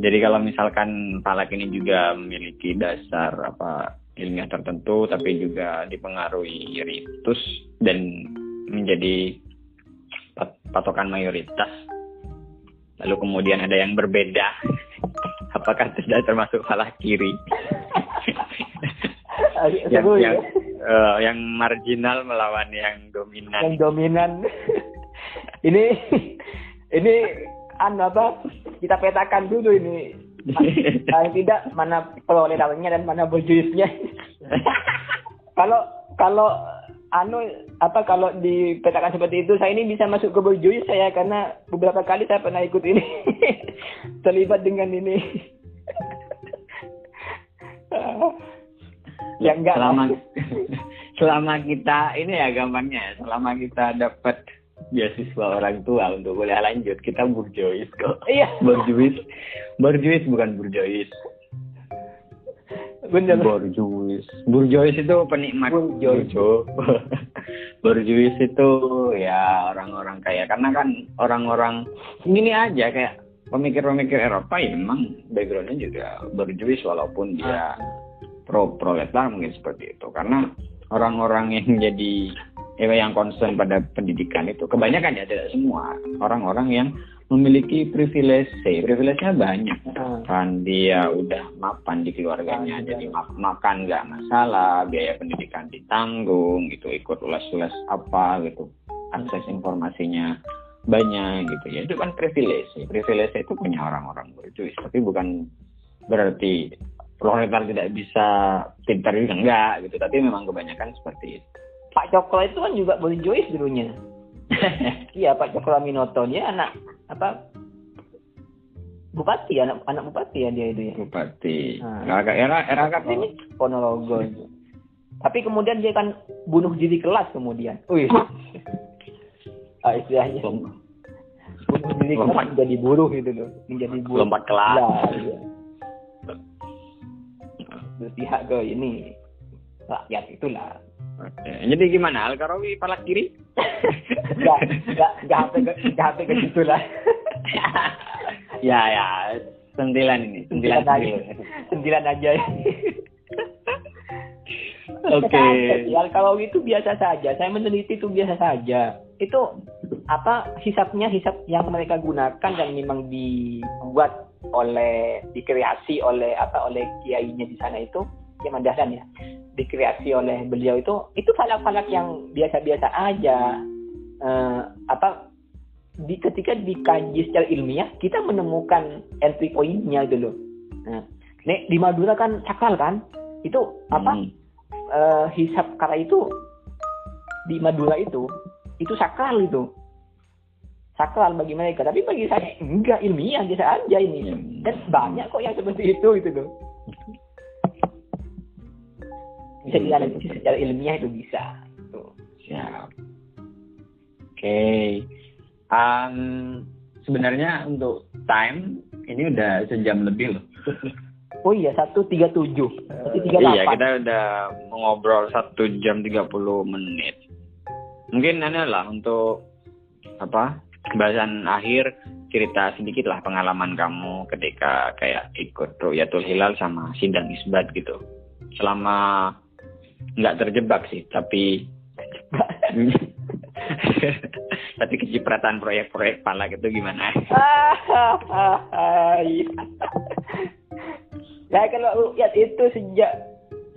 Jadi kalau misalkan Palak ini juga memiliki dasar apa ilmiah tertentu tapi juga dipengaruhi ritus dan menjadi pat patokan mayoritas. Lalu kemudian ada yang berbeda. <laughs> Apakah tidak termasuk salah kiri? <laughs> yang, yang, uh, yang marginal melawan yang dominan. Yang dominan. <laughs> ini ini an apa? Kita petakan dulu ini. <laughs> Paling tidak mana perolerannya dan mana bojuisnya. <laughs> kalau kalau anu apa kalau dipetakan seperti itu saya ini bisa masuk ke bojuis saya karena beberapa kali saya pernah ikut ini terlibat dengan ini ya enggak selama <laughs> selama kita ini ya gampangnya selama kita dapat beasiswa orang tua untuk kuliah lanjut kita burjois kok. Iya. Burjois. Burjois bukan burjois. Bener. Burjois. Burjois itu penikmat burjois. <laughs> burjois itu ya orang-orang kaya. Karena kan orang-orang ini aja kayak pemikir-pemikir Eropa ya memang backgroundnya juga berjuis walaupun dia ah pro proletar mungkin seperti itu. Karena orang-orang yang jadi ya, yang concern pada pendidikan itu kebanyakan ya tidak semua. Orang-orang yang memiliki privilege privilege-nya banyak. Hmm. kan dia udah mapan di keluarganya hmm. jadi mak makan nggak masalah biaya pendidikan ditanggung gitu ikut ulas-ulas apa gitu akses informasinya banyak gitu. Ya itu kan privilege. Privilege itu punya orang-orang berjuis tapi bukan berarti proletar tidak bisa pintar juga. Enggak gitu. Tapi memang kebanyakan seperti itu. Pak Cokro itu kan juga boleh Joyce dulunya. <laughs> Iya Pak Cokro Minoto. Dia anak apa bupati anak anak bupati ya dia itu ya. Bupati. Nah. agak era era ini Ponorogo. Itu tapi kemudian dia kan bunuh diri kelas kemudian. Wih. <laughs> ah, istilahnya. Bunuh diri kelas menjadi buruh itu loh. Menjadi buruh. Lompat kelas. Ya, iya berpihak ke ini rakyat itulah. Oke. Jadi gimana? Al Karawi palak kiri? <laughs> Enggak, enggak, enggak sampai ke enggak sampai ke situ lah. <laughs> ya, ya. Sentilan ini, sentilan, sentilan aja. Sentilan aja. <laughs> Oke. Okay. Al Karawi itu biasa saja. Saya meneliti itu biasa saja. Itu apa hisapnya hisap yang mereka gunakan dan memang dibuat oleh dikreasi oleh apa oleh kiainya di sana itu Kiai Mandasan ya. Dikreasi oleh beliau itu itu falak-falak yang biasa-biasa aja. Uh, apa di ketika dikaji secara ilmiah kita menemukan entry pointnya gitu loh. Nah di Madura kan cakal kan? Itu apa? Hmm. uh, hisap kara itu di Madura itu itu sakral itu sakral bagi mereka. Tapi bagi saya enggak ilmiah biasa aja ini. Dan banyak kok yang seperti itu gitu loh. Bisa dianalisis secara ilmiah itu bisa. Tuh siap. Oke. Okay. um, sebenarnya untuk time ini udah sejam lebih loh. Oh iya, satu tiga tujuh, Iya, kita udah mengobrol satu jam tiga puluh menit. Mungkin ini lah untuk apa bahasan akhir cerita sedikit lah pengalaman kamu ketika kayak ikut Ruyatul Hilal sama sidang isbat gitu. Selama nggak terjebak sih, tapi <laughs> tapi kecipratan proyek-proyek pala gitu gimana? ya <laughs> kalau lihat itu sejak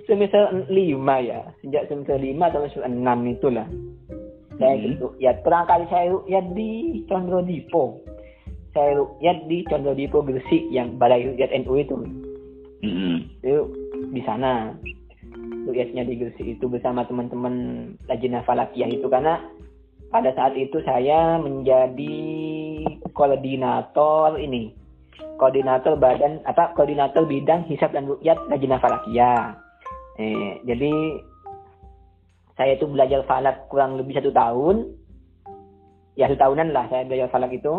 semester lima ya, sejak semester lima atau semester enam itulah saya hmm. gitu ya kali saya rukyat di Condro Dipo saya rukyat di Condro Dipo Gresik yang balai rukyat NU itu hmm. itu di sana. Rukyatnya di Gresik itu bersama teman-teman Lajnah Falakiyah itu. Karena pada saat itu saya menjadi koordinator ini. Koordinator badan apa koordinator bidang hisab dan rukyat Lajnah Falakiyah eh, jadi saya itu belajar falak kurang lebih satu tahun. Ya satu tahunan lah saya belajar falak itu.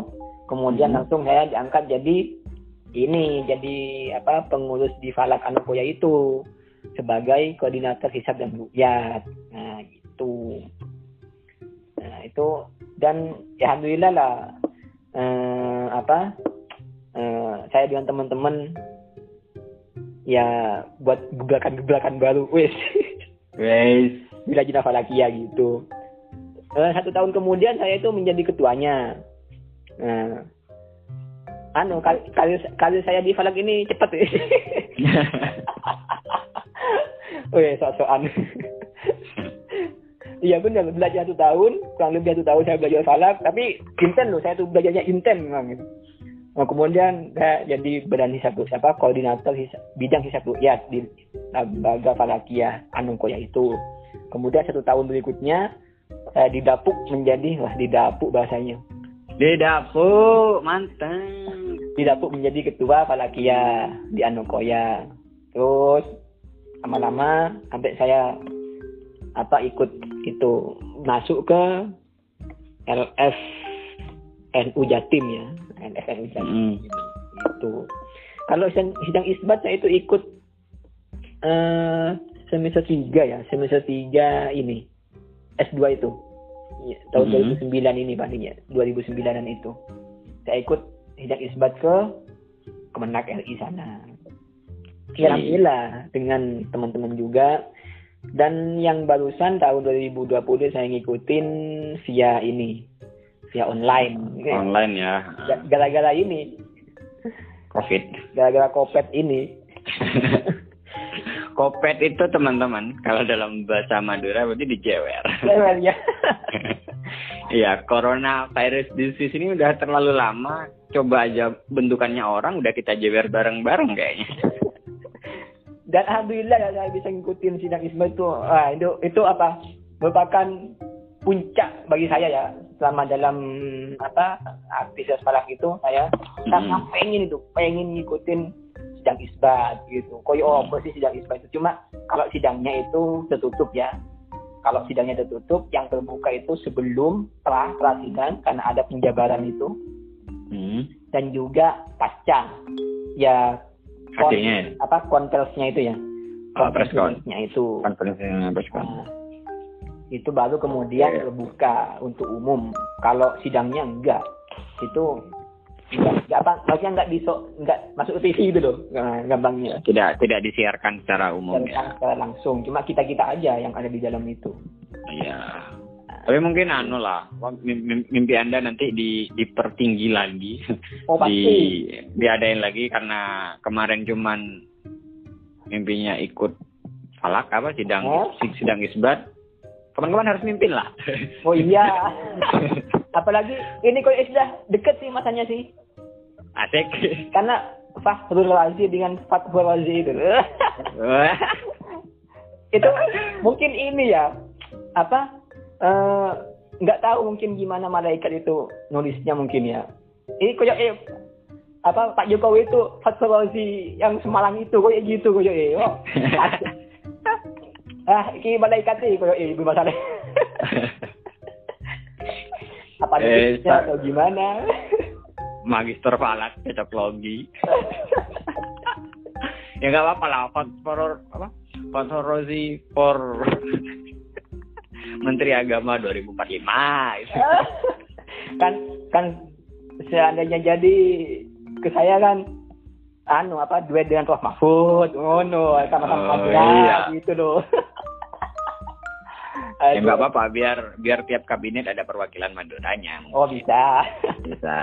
Kemudian hmm. langsung saya diangkat jadi ini jadi apa pengurus di falak Anokoya itu sebagai koordinator hisab dan rukyat. Nah itu nah itu dan ya alhamdulillah lah eh, apa eh, saya dengan teman-teman ya buat gebrakan-gebrakan baru wes. Wes bila Jina Falakia gitu. Uh, satu tahun kemudian saya itu menjadi ketuanya. Nah, anu kali, kali, kali saya di Falak ini cepat <laughs> ya. Wih, sok-sokan. Iya benar, belajar satu tahun, kurang lebih satu tahun saya belajar falak, tapi inten loh, saya tuh belajarnya inten memang gitu. Nah, kemudian saya jadi badan hisab siapa koordinator hisab, bidang hisab ya di lembaga falakia Anungkoya itu. Kemudian satu tahun berikutnya saya didapuk menjadi wah didapuk bahasanya. Didapuk, mantap. Didapuk menjadi ketua Falakia di Anukoya. Terus lama-lama sampai saya apa ikut itu masuk ke LF NU Jatim ya, LF NU Jatim mm. itu. Kalau sidang isbat saya itu ikut uh, semester 3 ya, semester 3 ini. S2 itu. Ya, tahun mm -hmm. 2009 ini palingnya, 2009-an itu. Saya ikut sidang isbat ke Kemenak RI sana. Ya, alhamdulillah dengan teman-teman juga dan yang barusan tahun 2020 saya ngikutin via ini via online online ya gara-gara ini covid gara-gara covid ini <laughs> Kopet itu teman-teman, kalau dalam bahasa Madura berarti dijewer. Jewer ya. <laughs> Iya, corona virus disease ini udah terlalu lama. Coba aja bentukannya orang, udah kita jewer bareng-bareng kayaknya. <laughs> Dan alhamdulillah ya saya bisa ngikutin sidang Isma itu. Ah, itu itu apa? Merupakan puncak bagi saya ya selama dalam apa aktivitas falak itu saya hmm. pengen itu pengen ngikutin sidang isbat gitu. Koyo oh, apa sih sidang isbat itu? Cuma kalau sidangnya itu tertutup ya. Kalau sidangnya tertutup, yang terbuka itu sebelum pra pra sidang karena ada penjabaran itu. Hmm. Dan juga pasca. Ya kon, apa itu ya. Oh, konferensinya itu. Konferensinya Nah, itu baru kemudian yeah. terbuka untuk umum. Kalau sidangnya enggak, itu nggak apa maksudnya nggak bisa nggak masuk TV gitu loh gampangnya. Tidak tidak disiarkan secara umum ya. secara langsung cuma kita kita aja yang ada di dalam itu. Iya. Tapi mungkin anu lah mimpi anda nanti di dipertinggi lagi. Oh, pasti. di diadain lagi karena kemarin cuman mimpinya ikut falak apa sidang oh? sidang isbat. Kawan-kawan harus mimpin lah. Oh iya. <laughs> Apalagi ini kok sudah deket sih masanya sih asik. Karena Fahrul Razi dengan Fathul Razi itu itu mungkin ini ya apa eh, nggak uh, tahu mungkin gimana malaikat itu nulisnya mungkin ya. Ini kayak eh, apa Pak Jokowi itu Fathul Razi yang Semalang itu kayak gitu kayak eh oh. <laughs> ah ini malaikat sih kayak eh masalah. <laughs> Apa eh, atau gimana magister falak cocok logi ya nggak apa-apa lah for apa? Rosi for Menteri Agama 2045 kan kan seandainya jadi ke saya kan anu apa duet dengan Prof Mahfud oh no sama-sama oh, iya. gitu loh <laughs> Ya nggak apa-apa, biar biar tiap kabinet ada perwakilan Maduranya. Oh bisa. <laughs> Bisa.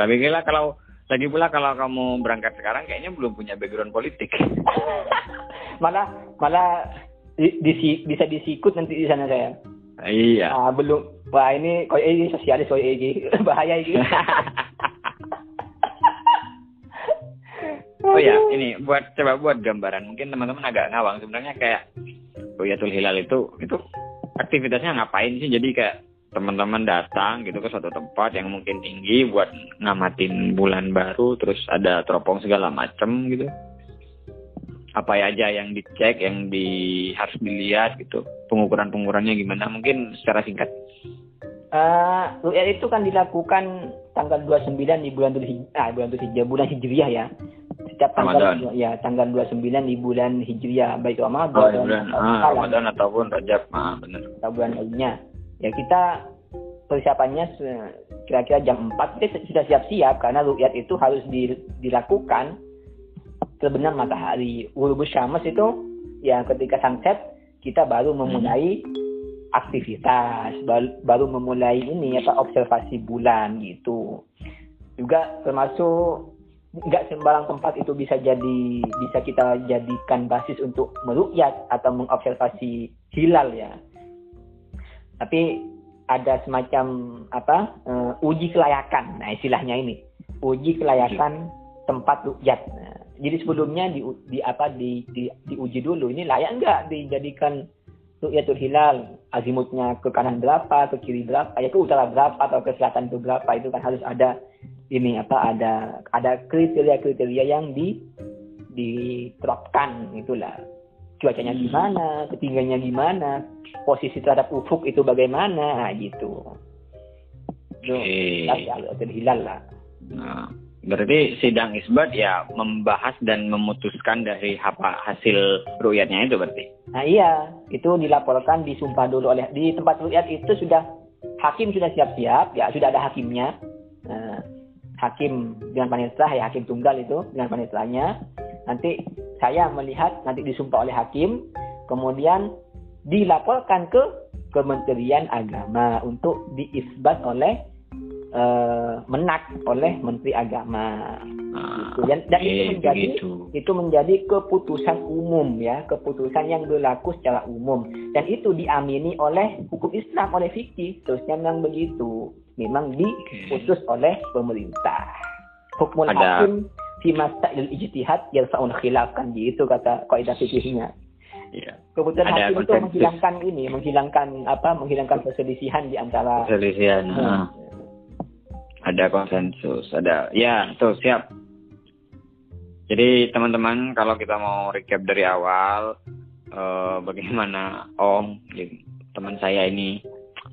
Lebih gila kalau lagi pula kalau kamu berangkat sekarang kayaknya belum punya background politik. <laughs> malah malah di, di, bisa disikut nanti di sana saya. Iya. Nah, belum Wah ini koi ini sosialis koi ini bahaya ini. Oh ya, ini buat coba buat gambaran. Mungkin teman-teman agak ngawang sebenarnya kayak Ruyatul Hilal itu itu aktivitasnya ngapain sih? Jadi kayak teman-teman datang gitu ke suatu tempat yang mungkin tinggi buat ngamatin bulan baru, terus ada teropong segala macem gitu apa aja yang dicek, yang di harus dilihat gitu, pengukuran pengukurannya gimana? Mungkin secara singkat. Uh, itu kan dilakukan tanggal 29 di bulan Dzulhijjah, ah, bulan Dzulhijjah, bulan Hijriah ya. Setiap tanggal Ramadan. ya tanggal 29 di bulan Hijriah, baik Ramadan, oh, bulan, ah, Ramadan ataupun Rajab, ah, benar. Atau bulan lainnya. Ya kita persiapannya kira-kira jam 4 kita sudah siap-siap karena rukyat itu harus dilakukan terbenam matahari. Urubus Syams itu ya ketika sunset kita baru memulai aktivitas, baru, memulai ini apa observasi bulan gitu. Juga termasuk nggak sembarang tempat itu bisa jadi bisa kita jadikan basis untuk merukyat atau mengobservasi hilal ya. Tapi ada semacam apa uh, uji kelayakan, nah istilahnya ini uji kelayakan tempat rukyat. Nah, jadi sebelumnya di, di apa di, di diuji dulu ini layak enggak dijadikan ru'yatul hilal azimutnya ke kanan berapa ke kiri berapa ya ke utara berapa atau ke selatan berapa itu kan harus ada ini apa ada ada kriteria-kriteria yang di diterapkan itulah cuacanya hmm. gimana ketinggiannya gimana posisi terhadap ufuk itu bagaimana nah, gitu itu okay. ya hilal lah nah Berarti sidang isbat ya membahas dan memutuskan dari apa hasil ruyatnya itu berarti? Nah iya, itu dilaporkan disumpah dulu oleh di tempat ruyat itu sudah hakim sudah siap-siap, ya sudah ada hakimnya. Nah, hakim dengan panitera ya hakim tunggal itu dengan paniteranya. Nanti saya melihat nanti disumpah oleh hakim, kemudian dilaporkan ke Kementerian Agama untuk diisbat oleh uh, menak oleh Menteri Agama. Ah, gitu. Dan, dan okay, itu menjadi begitu. itu menjadi keputusan umum ya, keputusan yang berlaku secara umum dan itu diamini oleh hukum Islam oleh fikih terusnya memang begitu. Memang diputus okay. oleh pemerintah. Hukum hakim fi masail ijtihad yarfa'un khilaf kan gitu kata kaidah fikihnya. Iya. Kebetulan Ada hakim itu menghilangkan ini, menghilangkan apa? Menghilangkan perselisihan di antara perselisihan. Hmm, ada konsensus, ada ya tuh siap. Jadi teman-teman kalau kita mau recap dari awal eh, bagaimana Om teman saya ini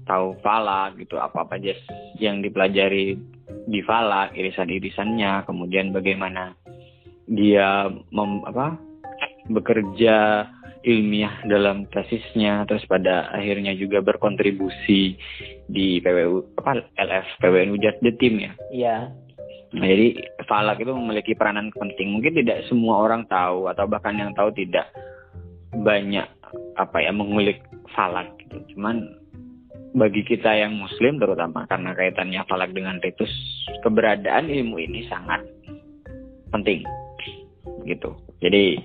tahu falak gitu apa apa aja yang dipelajari di falak irisan-irisannya kemudian bagaimana dia mem, apa bekerja ilmiah dalam tesisnya terus pada akhirnya juga berkontribusi di PWU apa LF PWNU The Team ya. Iya. Nah, jadi falak itu memiliki peranan penting. Mungkin tidak semua orang tahu atau bahkan yang tahu tidak banyak apa ya mengulik falak gitu. Cuman bagi kita yang muslim terutama karena kaitannya falak dengan ritus keberadaan ilmu ini sangat penting gitu. Jadi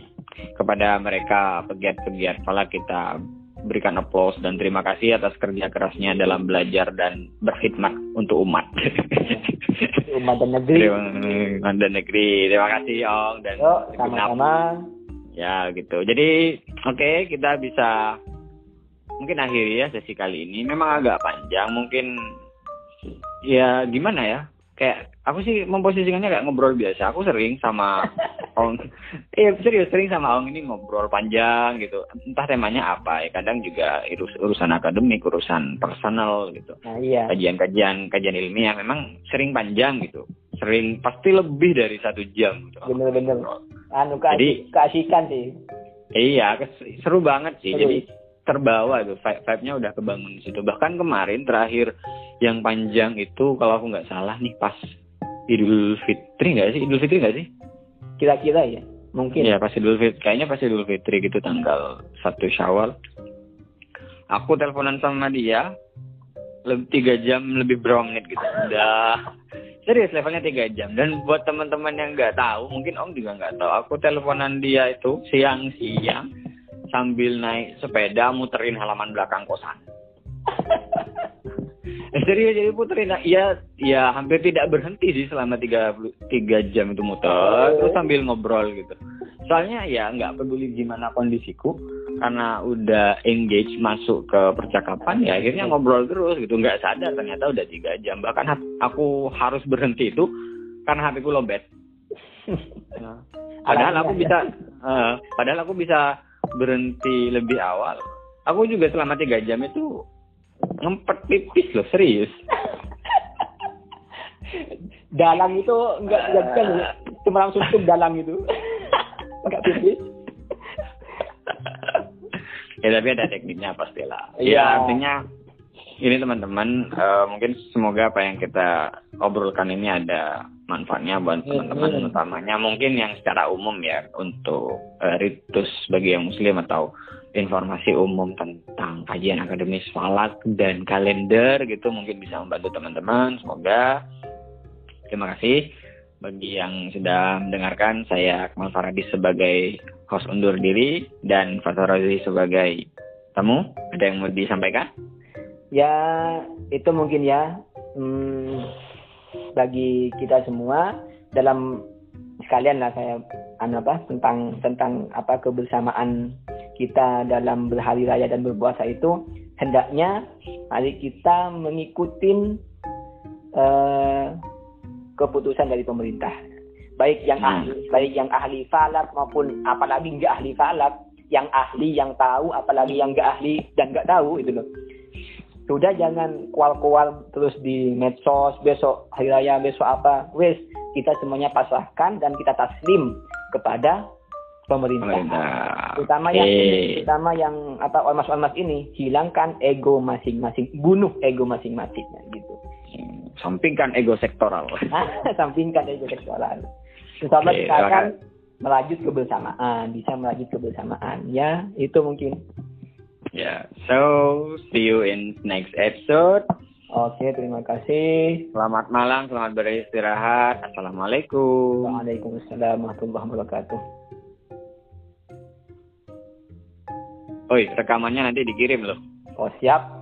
kepada mereka pegiat-pegiat falak kita berikan aplaus dan terima kasih atas kerja kerasnya dalam belajar dan berkhidmat untuk umat. umat dan negeri. Umat dan negeri. Terima kasih Ong dan Yo, sama-sama. Ya gitu. Jadi oke okay, kita bisa mungkin akhiri ya sesi kali ini. Memang agak panjang mungkin ya gimana ya kayak aku sih memposisikannya kayak ngobrol biasa. Aku sering sama <laughs> Ong, iya serius sering sama Ong ini ngobrol panjang gitu. Entah temanya apa ya. Kadang juga urus, urusan akademik, urusan personal gitu. Nah, iya. Kajian-kajian, kajian ilmiah memang sering panjang gitu. Sering pasti lebih dari satu jam. Gitu. Bener-bener. Anu Jadi, keasikan sih. Iya, seru banget sih. Seru. Jadi terbawa tuh vibe-nya udah kebangun di situ. Bahkan kemarin terakhir yang panjang itu kalau aku nggak salah nih pas Idul Fitri nggak sih? Idul Fitri nggak sih? Kira-kira ya, mungkin. Iya pas Idul Fitri, kayaknya pas Idul Fitri gitu tanggal satu Syawal. Aku teleponan sama dia lebih tiga jam lebih berapa menit gitu. Udah serius levelnya tiga jam dan buat teman-teman yang nggak tahu mungkin om juga nggak tahu aku teleponan dia itu siang-siang sambil naik sepeda muterin halaman belakang kosan. <laughs> Serius jadi puterin. Nah, ya ya hampir tidak berhenti sih selama tiga tiga jam itu muter terus sambil ngobrol gitu. Soalnya ya nggak peduli gimana kondisiku karena udah engage masuk ke percakapan ya akhirnya ngobrol terus gitu. Nggak sadar ternyata udah tiga jam. Bahkan aku harus berhenti itu karena hatiku lobet nah, padahal aku bisa uh, padahal aku bisa berhenti lebih awal aku juga selama tiga jam itu ngempet pipis loh serius. <laughs> Dalang itu enggak enggak kan cuma langsung tuh dalang itu. Enggak pipis. Ya tapi ada tekniknya pastilah. Ya ya artinya ini teman-teman uh, mungkin semoga apa yang kita obrolkan ini ada manfaatnya buat teman-teman hmm. utamanya. Mungkin yang secara umum ya untuk uh, ritus bagi yang muslim atau informasi umum tentang kajian akademis falak dan kalender gitu mungkin bisa membantu teman-teman. Semoga. Terima kasih. Bagi yang sudah mendengarkan saya Akmal Faradis sebagai host undur diri dan Fathur Razi sebagai tamu. Ada yang mau disampaikan? Ya itu mungkin ya. Hmm, bagi kita semua dalam sekalian lah saya anu apa tentang tentang apa kebersamaan kita dalam berhari raya dan berpuasa itu hendaknya mari kita mengikuti uh, keputusan dari pemerintah baik yang hmm. ahli baik yang ahli falak maupun apalagi nggak ahli falak yang ahli yang tahu apalagi yang nggak ahli dan nggak tahu itu loh sudah jangan kual-kual terus di medsos besok hari raya besok apa wes kita semuanya pasrahkan dan kita taslim kepada pemerintah. pemerintah. Terutama yang terutama yang apa ormas-ormas ini hilangkan ego masing-masing, bunuh ego masing-masingnya gitu. Sampingkan ego sektoral. <laughs> Sampingkan ego sektoral. Insya Allah kita akan melajut kebersamaan, bisa melajut kebersamaan. Ya, itu mungkin. Ya, yeah. so see you in next episode. Oke, terima kasih. Selamat malam, selamat beristirahat. Assalamualaikum. Waalaikumsalam warahmatullahi wabarakatuh. Oi, rekamannya nanti dikirim loh. Oh, siap.